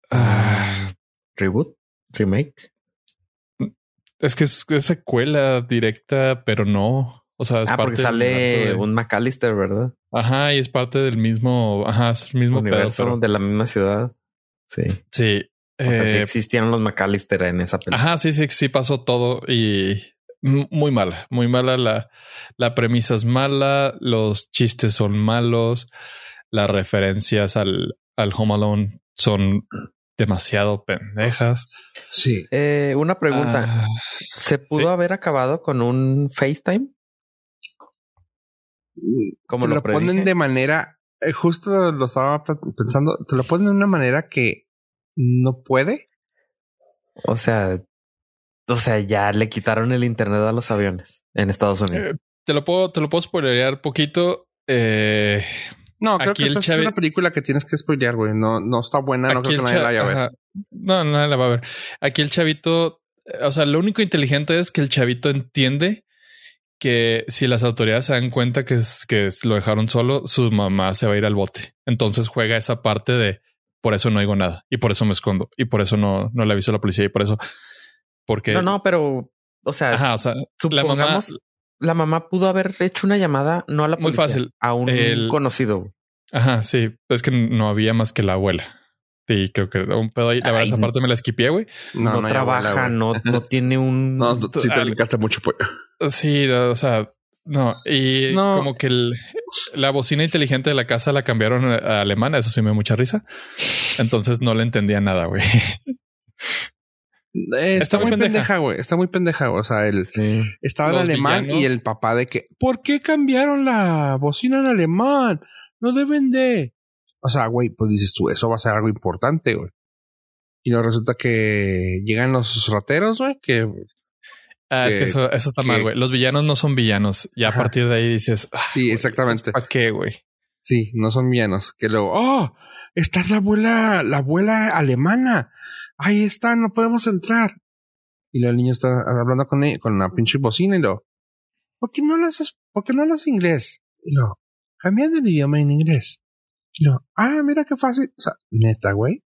C: Ah, reboot, remake.
B: Es que es, secuela directa, pero no. O sea, es
C: ah,
B: parte
C: porque sale un McAllister, ¿verdad?
B: Ajá, y es parte del mismo, ajá, es el mismo
C: universo de la misma ciudad. Sí.
B: Sí.
C: O sea, sí eh, existían los McAllister en esa película.
B: Ajá, sí, sí, sí pasó todo y muy mala, muy mala. La, la premisa es mala, los chistes son malos, las referencias al, al Home Alone son demasiado pendejas.
A: Sí.
C: Eh, una pregunta. Ah, ¿Se pudo haber acabado con un FaceTime?
A: Como lo, ponen de manera, eh, justo lo estaba pensando, te lo ponen de una manera que no puede.
C: O sea, o sea, ya le quitaron el internet a los aviones en Estados Unidos.
B: Eh, te lo puedo, te lo puedo spoilerear poquito. Eh,
A: no, creo que esta es una película que tienes que spoilear, güey. No, no está buena, no creo que nadie la vaya a ver.
B: No, nadie la va a ver. Aquí el chavito, o sea, lo único inteligente es que el chavito entiende que si las autoridades se dan cuenta que, es, que lo dejaron solo, su mamá se va a ir al bote. Entonces juega esa parte de por eso no digo nada y por eso me escondo y por eso no, no le aviso a la policía y por eso. Porque
C: no, no, pero o sea,
B: Ajá, o sea
C: la mamá, la mamá pudo haber hecho una llamada, no a la policía,
B: Muy fácil.
C: a un conocido.
B: Ajá, sí. Es que no había más que la abuela. Sí, creo que un pedo ahí. La verdad, esa parte me la esquipié, güey.
C: No, no, trabaja, no, no tiene un.
A: No, sí te brincaste mucho, pues.
B: Sí, o sea, no. Y como que la bocina inteligente de la casa la cambiaron a alemana. Eso sí me dio mucha risa. Entonces no le entendía nada, güey.
A: Eh, está, muy pendeja, güey. Está muy pendeja. O sea, el estaba en alemán y el papá de que, ¿por qué cambiaron la bocina en alemán? No deben de. O sea, güey, pues dices tú, eso va a ser algo importante, güey. Y no resulta que llegan los rateros, güey, que.
B: Ah, es que eso, eso está mal, güey. Los villanos no son villanos. Y a partir de ahí dices.
A: Ah, sí, exactamente.
B: ¿Para qué, güey?
A: Sí, no son villanos. Que luego, oh, está la abuela, la abuela alemana ahí está, no podemos entrar. Y el niño está hablando con, él, con la pinche bocina y lo, ¿por qué no lo haces, por qué no lo haces inglés? Y lo, cambiando el idioma en inglés. Y lo, ah, mira qué fácil. O sea, neta, güey.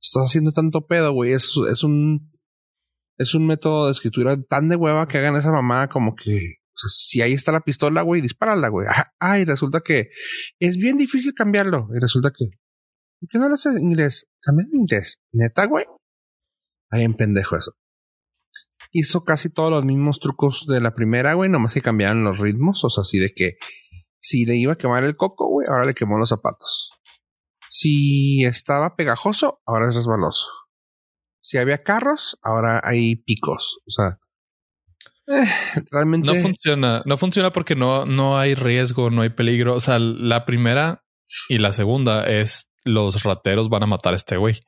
A: Estás haciendo tanto pedo, güey. Es, es un, es un método de escritura tan de hueva que hagan esa mamá como que, si ahí está la pistola, güey, dispárala, güey. Ah, y resulta que es bien difícil cambiarlo. Y resulta que, ¿por qué no lo haces en inglés? Cambia en inglés. Neta, güey. Ahí en pendejo eso. Hizo casi todos los mismos trucos de la primera, güey, nomás que cambiaron los ritmos. O sea, así de que si le iba a quemar el coco, güey, ahora le quemó los zapatos. Si estaba pegajoso, ahora es resbaloso. Si había carros, ahora hay picos. O sea, eh, realmente
B: no funciona. No funciona porque no, no hay riesgo, no hay peligro. O sea, la primera y la segunda es los rateros van a matar a este güey.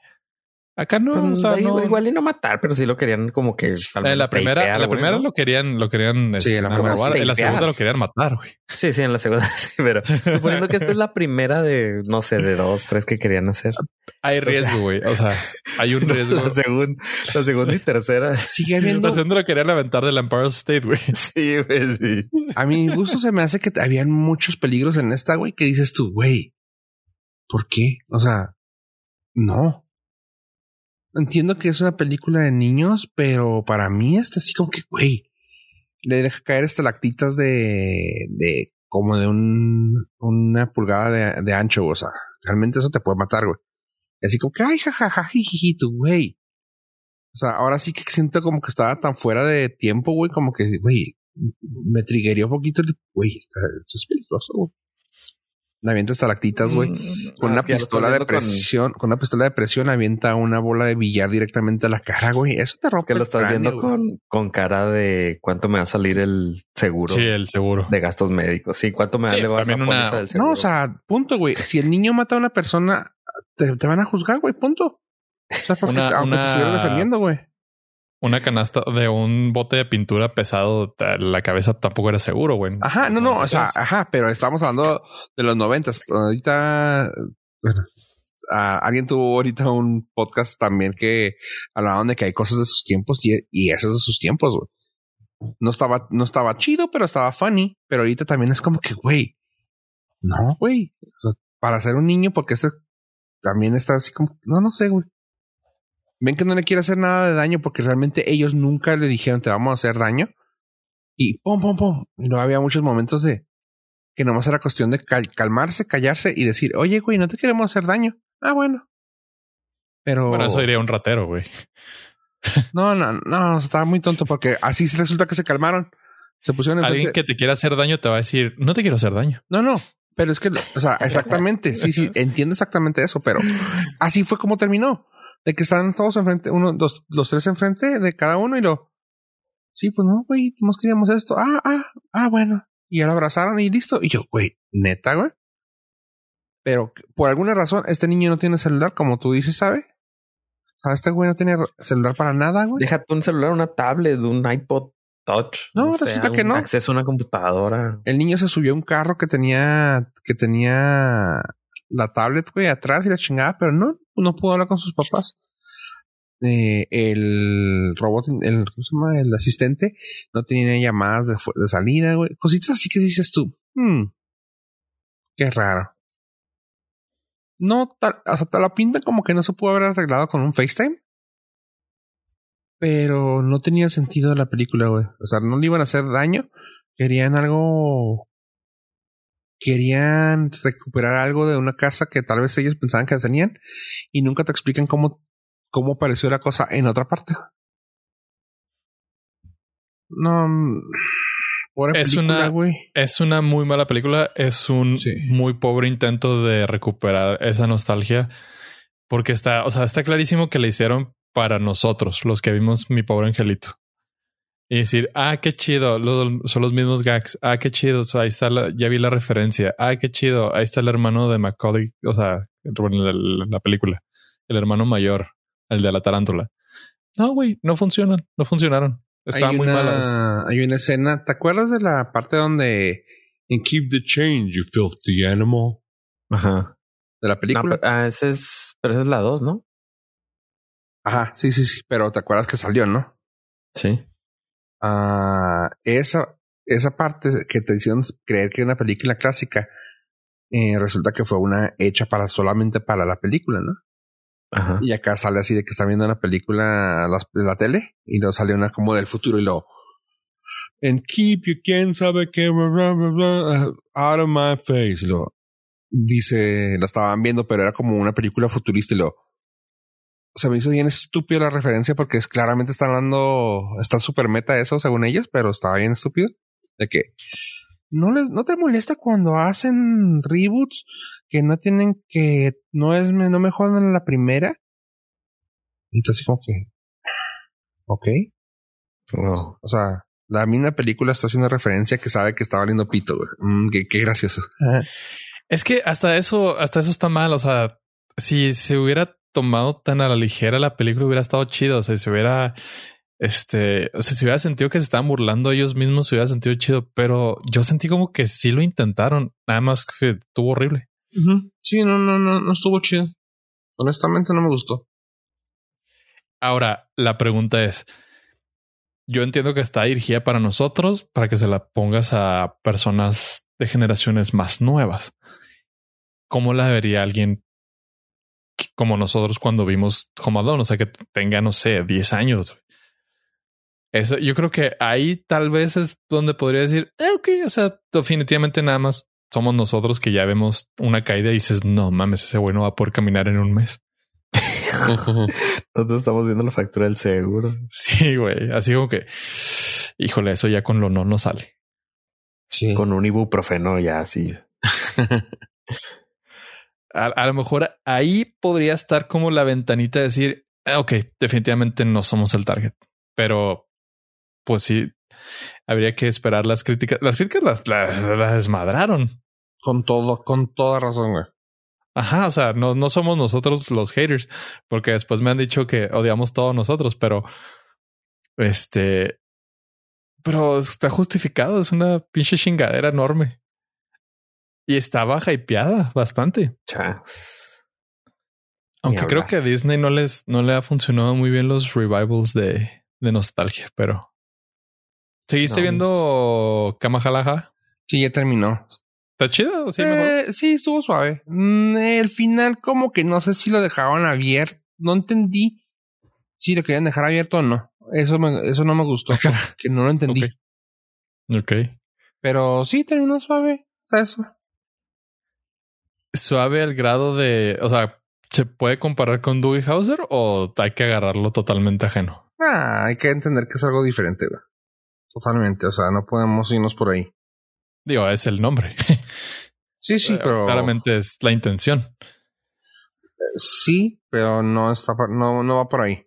B: Acá no,
C: pues, o sea, igual y no matar, pero sí lo querían como que
B: en la primera, la primera lo querían, lo querían
A: sí, en la,
B: este, en la segunda lo querían matar, güey.
C: Sí, sí, en la segunda sí, pero suponiendo que esta es la primera de no sé, de dos, tres que querían hacer.
B: Hay riesgo, güey. O, sea, hay un riesgo.
C: la, segunda, la segunda y tercera
A: sigue habiendo.
B: La segunda lo querían aventar del Empire State, güey.
C: Sí, güey, sí.
A: A mi gusto se me hace que habían muchos peligros en esta, güey, que dices tú, güey, ¿por qué? O sea, no. Entiendo que es una película de niños, pero para mí está así como que, güey, le deja caer estalactitas de, de como de un, una pulgada de, de ancho, o sea, realmente eso te puede matar, güey. Así como que, ay, jajaja, tu güey. O sea, ahora sí que siento como que estaba tan fuera de tiempo, güey, como que, güey, me triguería un poquito, güey, esto es peligroso, güey. Avienta estalactitas, güey. Mm, con una pistola de presión, con... una pistola de presión avienta una bola de billar directamente a la cara, güey. Eso te rompe.
C: que lo estás viendo con, con cara de cuánto me va a salir el seguro.
B: Sí, el seguro.
C: De gastos médicos. Sí, cuánto me va a elevar la póliza del seguro.
A: No, o sea, punto, güey. Si el niño mata a una persona, te, van a juzgar, güey, punto. O sea, porque, aunque te estuvieran defendiendo, güey
B: una canasta de un bote de pintura pesado, la cabeza tampoco era seguro, güey.
A: Ajá, no, no, o sea, ajá, pero estamos hablando de los noventas. Ahorita, bueno, alguien tuvo ahorita un podcast también que hablaban de que hay cosas de sus tiempos y, y esas de sus tiempos, güey. No estaba, no estaba chido, pero estaba funny. Pero ahorita también es como que, güey, no, güey. para ser un niño, porque este también está así como, no, no sé, güey ven que no le quiere hacer nada de daño porque realmente ellos nunca le dijeron te vamos a hacer daño. Y pum, pum, pum. Y no había muchos momentos de que nomás era cuestión de calmarse, callarse y decir, oye, güey, no te queremos hacer daño. Ah, bueno. Pero.
B: Bueno, eso diría un ratero, güey.
A: no, no, no, estaba muy tonto porque así resulta que se calmaron. Se pusieron
B: Alguien que te quiera hacer daño te va a decir, no te quiero hacer daño.
A: No, no, pero es que, o sea, exactamente. sí, sí, entiendo exactamente eso, pero así fue como terminó de que están todos enfrente, uno, dos, los tres enfrente de cada uno y lo. Sí, pues no, güey, nos queríamos esto. Ah, ah, ah, bueno. Y ya lo abrazaron y listo. Y yo, güey, neta, güey. Pero por alguna razón, este niño no tiene celular, como tú dices, ¿sabe? O sea, este güey no tiene celular para nada, güey.
C: Déjate un celular, una tablet, un iPod Touch.
A: No, resulta que no.
C: Acceso a una computadora.
A: El niño se subió a un carro que tenía, que tenía la tablet, güey, atrás y la chingada, pero no, no pudo hablar con sus papás. Eh, el robot, el, ¿cómo se llama? El asistente no tenía llamadas de, salida, güey. Cositas así que dices tú, hmm, qué raro. No, tal, te la pinta como que no se pudo haber arreglado con un FaceTime. Pero no tenía sentido la película, güey. O sea, no le iban a hacer daño. Querían algo querían recuperar algo de una casa que tal vez ellos pensaban que tenían y nunca te explican cómo, cómo apareció la cosa en otra parte. No. Mm,
B: es una, es una muy mala película. Es un muy pobre intento de recuperar esa nostalgia. Porque está, o sea, está clarísimo que le hicieron para nosotros, los que vimos mi pobre angelito y decir, ah, qué chido, son los mismos gags, ah, qué chido, ahí está, la, ya vi la referencia, ah, qué chido, ahí está el hermano de Macaulay, o sea, la, la película, el hermano mayor, el de la tarántula. No, güey, no funcionan, no funcionaron. Estaban muy malas.
A: Hay una escena, ¿te acuerdas de la parte donde en Keep the Change, you filthy animal?
C: Ajá.
A: De la película.
C: ah, ese es, pero esa es la dos, ¿no?
A: Ajá, sí, sí, sí, pero te acuerdas que salió, ¿no?
C: Sí.
A: Ah, esa, esa parte que te hicieron creer que era una película clásica, eh, resulta que fue una hecha para solamente para la película, ¿no? Y acá sale así de que está viendo una película de la tele y luego sale una como del futuro y lo and keep you quién sabe qué out of my face. lo dice, lo estaban viendo, pero era como una película futurista y lo se me hizo bien estúpido la referencia porque es claramente están dando, está súper meta eso según ellos, pero estaba bien estúpido de que no les, no te molesta cuando hacen reboots que no tienen que, no es, no me jodan la primera. Entonces como que, ok. No. O sea, la misma película está haciendo referencia que sabe que está valiendo pito, güey. Mm, qué, gracioso.
B: Es que hasta eso, hasta eso está mal. O sea, si se hubiera tomado tan a la ligera la película, hubiera estado chido. O sea, si se hubiera, este, o sea, si hubiera sentido que se estaban burlando ellos mismos, se hubiera sentido chido. Pero yo sentí como que sí lo intentaron. Nada más que estuvo horrible.
A: Sí, no, no, no, no estuvo chido. Honestamente no me gustó.
B: Ahora, la pregunta es, yo entiendo que está dirigida para nosotros, para que se la pongas a personas de generaciones más nuevas. ¿Cómo la vería alguien como nosotros cuando vimos Home Alone? O sea, que tenga, no sé, 10 años. Eso, yo creo que ahí tal vez es donde podría decir, eh, ok, o sea, definitivamente nada más somos nosotros que ya vemos una caída y dices, no mames, ese güey no va a poder caminar en un mes.
C: Nosotros estamos viendo la factura del seguro.
B: Sí, güey. Así como que, híjole, eso ya con lo no no sale.
C: Sí. Con un ibuprofeno ya así.
B: a, lo mejor ahí podría estar como la ventanita de decir, ah, ok, definitivamente no somos el target, pero pues sí, habría que esperar las críticas. Las críticas las, las desmadraron.
A: Con todo, con toda razón, güey.
B: Ajá, o sea, no, no somos nosotros los haters, porque después me han dicho que odiamos todos nosotros, pero este, pero está justificado, es una pinche chingadera enorme. Y estaba hypeada bastante. Aunque creo que a Disney no les no le ha funcionado muy bien los revivals de, de nostalgia, pero. ¿Seguiste viendo Kamahalaha?
A: Sí, ya terminó.
B: ¿Está chido?
A: Sí, eh, sí, estuvo suave. Mm, el final, como que no sé si lo dejaban abierto. No entendí si lo querían dejar abierto o no. Eso, me, eso no me gustó. que no lo entendí.
B: ok.
A: Pero sí, terminó suave. Está eso.
B: Suave al grado de. O sea, ¿se puede comparar con Dewey Hauser o hay que agarrarlo totalmente ajeno?
A: Ah, hay que entender que es algo diferente, Totalmente. O sea, no podemos irnos por ahí.
B: Digo, es el nombre.
A: Sí, sí, pero.
B: Claramente es la intención.
A: Sí, pero no está, no, no va por ahí.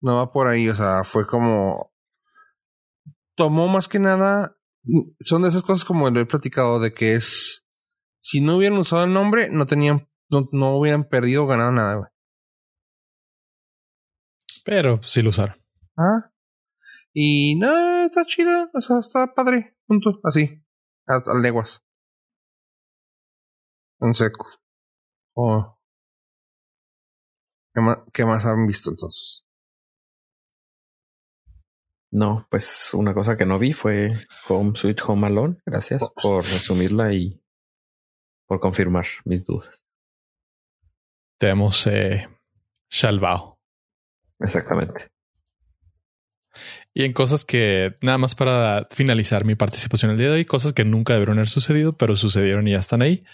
A: No va por ahí, o sea, fue como. Tomó más que nada. Son de esas cosas como lo he platicado, de que es. Si no hubieran usado el nombre, no tenían. No, no hubieran perdido o ganado nada, güey.
B: Pero sí lo usaron.
A: Ah. Y no, está chida, o sea, está padre, punto, así, hasta leguas. En seco. Oh. ¿Qué, más, ¿Qué más han visto entonces?
C: No, pues una cosa que no vi fue Home Sweet Home Alone. Gracias oh. por resumirla y por confirmar mis dudas.
B: Te hemos eh, salvado.
C: Exactamente.
B: Y en cosas que, nada más para finalizar mi participación el día de hoy, cosas que nunca debieron haber sucedido, pero sucedieron y ya están ahí.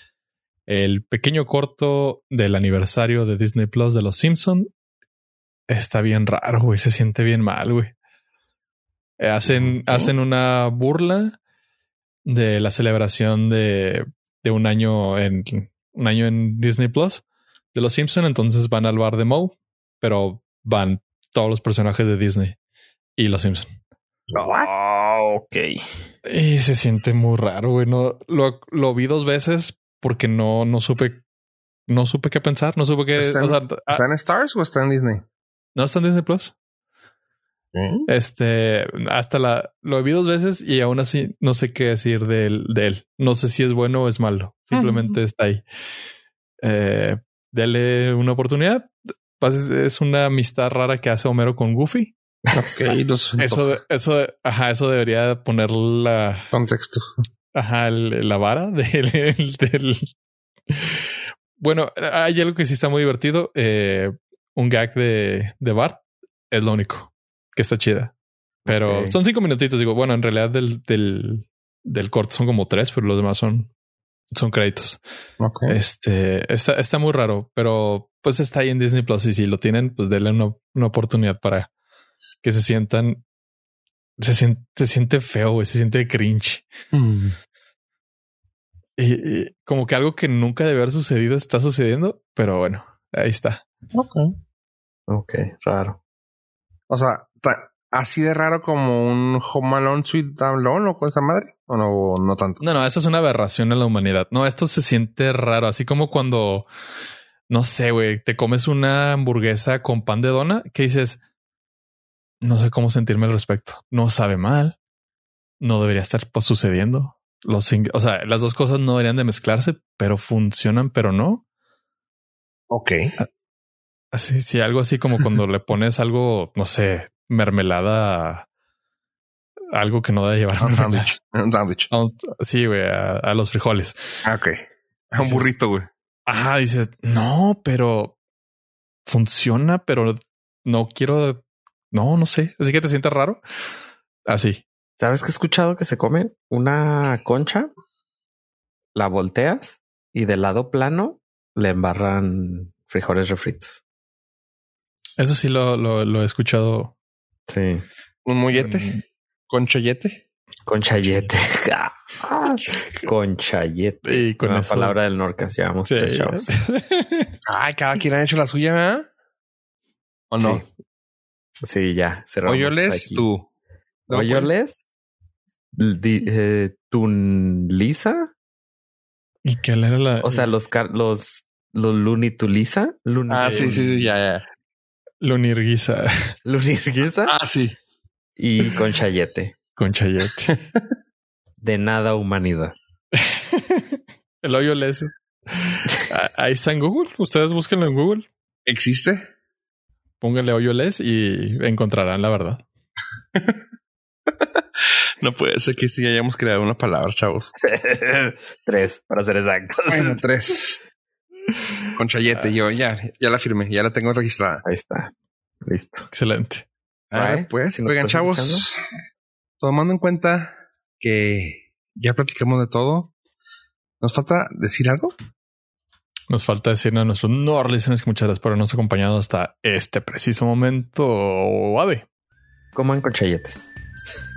B: El pequeño corto del aniversario de Disney Plus de Los Simpson está bien raro, güey. Se siente bien mal, güey. Hacen, hacen una burla de la celebración de, de un año en un año en Disney Plus de Los Simpson. Entonces van al bar de Moe, pero van todos los personajes de Disney y Los Simpson.
C: Ah, ok.
B: Y se siente muy raro, güey. No, lo, lo vi dos veces porque no, no supe, no supe qué pensar, no supe qué.
A: ¿Está, en, ¿está en Stars o está en Disney?
B: No está en Disney Plus. Este, hasta la lo vi dos veces y aún así no sé qué decir de él. De él. No sé si es bueno o es malo. Simplemente está ahí. Eh, dale una oportunidad. Es una amistad rara que hace Homero con Goofy.
A: Ok,
B: eso, eso, ajá, eso debería poner la
A: contexto.
B: Ajá, la vara del, del, bueno, hay algo que sí está muy divertido. Eh, un gag de, de Bart es lo único que está chida. Pero son cinco minutitos. Digo, bueno, en realidad del, del, del corto son como tres, pero los demás son, son créditos. Este está, está muy raro, pero pues está ahí en Disney Plus y si lo tienen, pues denle una, una oportunidad para que se sientan. Se siente, se siente feo, se siente cringe. Mm. Y, como que algo que nunca debe haber sucedido está sucediendo, pero bueno, ahí está.
C: Ok. Ok, raro.
A: O sea, así de raro como un Home Alone Sweet Alone o con esa madre o no, no tanto.
B: No, no, eso es una aberración en la humanidad. No, esto se siente raro, así como cuando no sé, güey, te comes una hamburguesa con pan de dona que dices, no sé cómo sentirme al respecto. No sabe mal. No debería estar pues, sucediendo. Los, o sea, las dos cosas no deberían de mezclarse, pero funcionan, pero no.
A: Ok.
B: Así, sí, algo así como cuando le pones algo, no sé, mermelada algo que no debe llevar
A: un sándwich. Un
B: sándwich. Sí, güey, a, los frijoles.
A: Ah, ok. A un burrito, güey.
B: Ajá, dices, no, pero funciona, pero no quiero, no, no sé. Así que te sientes raro. Así.
C: ¿Sabes que he escuchado que se come una concha? La volteas y del lado plano le embarran frijoles refritos.
B: Eso sí lo, lo, he escuchado.
C: Sí.
A: ¿Un mollete? ¿Conchayete?
C: Conchayete. Conchayete.
B: Y con
C: la palabra del Norcas llevamos tres chavos.
A: Ay, cada quien ha hecho la suya, ¿verdad? ¿O no?
C: Sí, ya.
A: Oyoles, tú.
C: Oyoles, eh, Tunlisa.
B: ¿Y qué era la?
C: O sea, los los los Lunitulisa.
A: ah, sí, sí, sí, ya, ya.
B: Lunirguisa.
C: Lunirguisa.
A: Ah, sí.
C: Y Conchayete.
B: Conchayete.
C: De nada humanidad.
B: El hoyo les. Ahí está en Google. Ustedes búsquenlo en Google.
A: ¿Existe?
B: Pónganle hoyo les y encontrarán la verdad.
A: no puede ser que sí hayamos creado una palabra, chavos.
C: tres, para ser exactos.
A: Bueno, tres. Conchayete, ah. yo ya, ya la firmé, ya la tengo registrada.
C: Ahí está. Listo.
B: Excelente.
A: Ah, pues, si oigan, chavos, tomando en cuenta que ya platicamos de todo, ¿nos falta decir algo?
B: Nos falta decir a nuestros no listeners que muchas gracias por habernos acompañado hasta este preciso momento. Ave.
C: Coman conchayetes.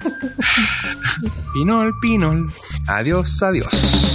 A: pinol, pinol. Adiós, adiós.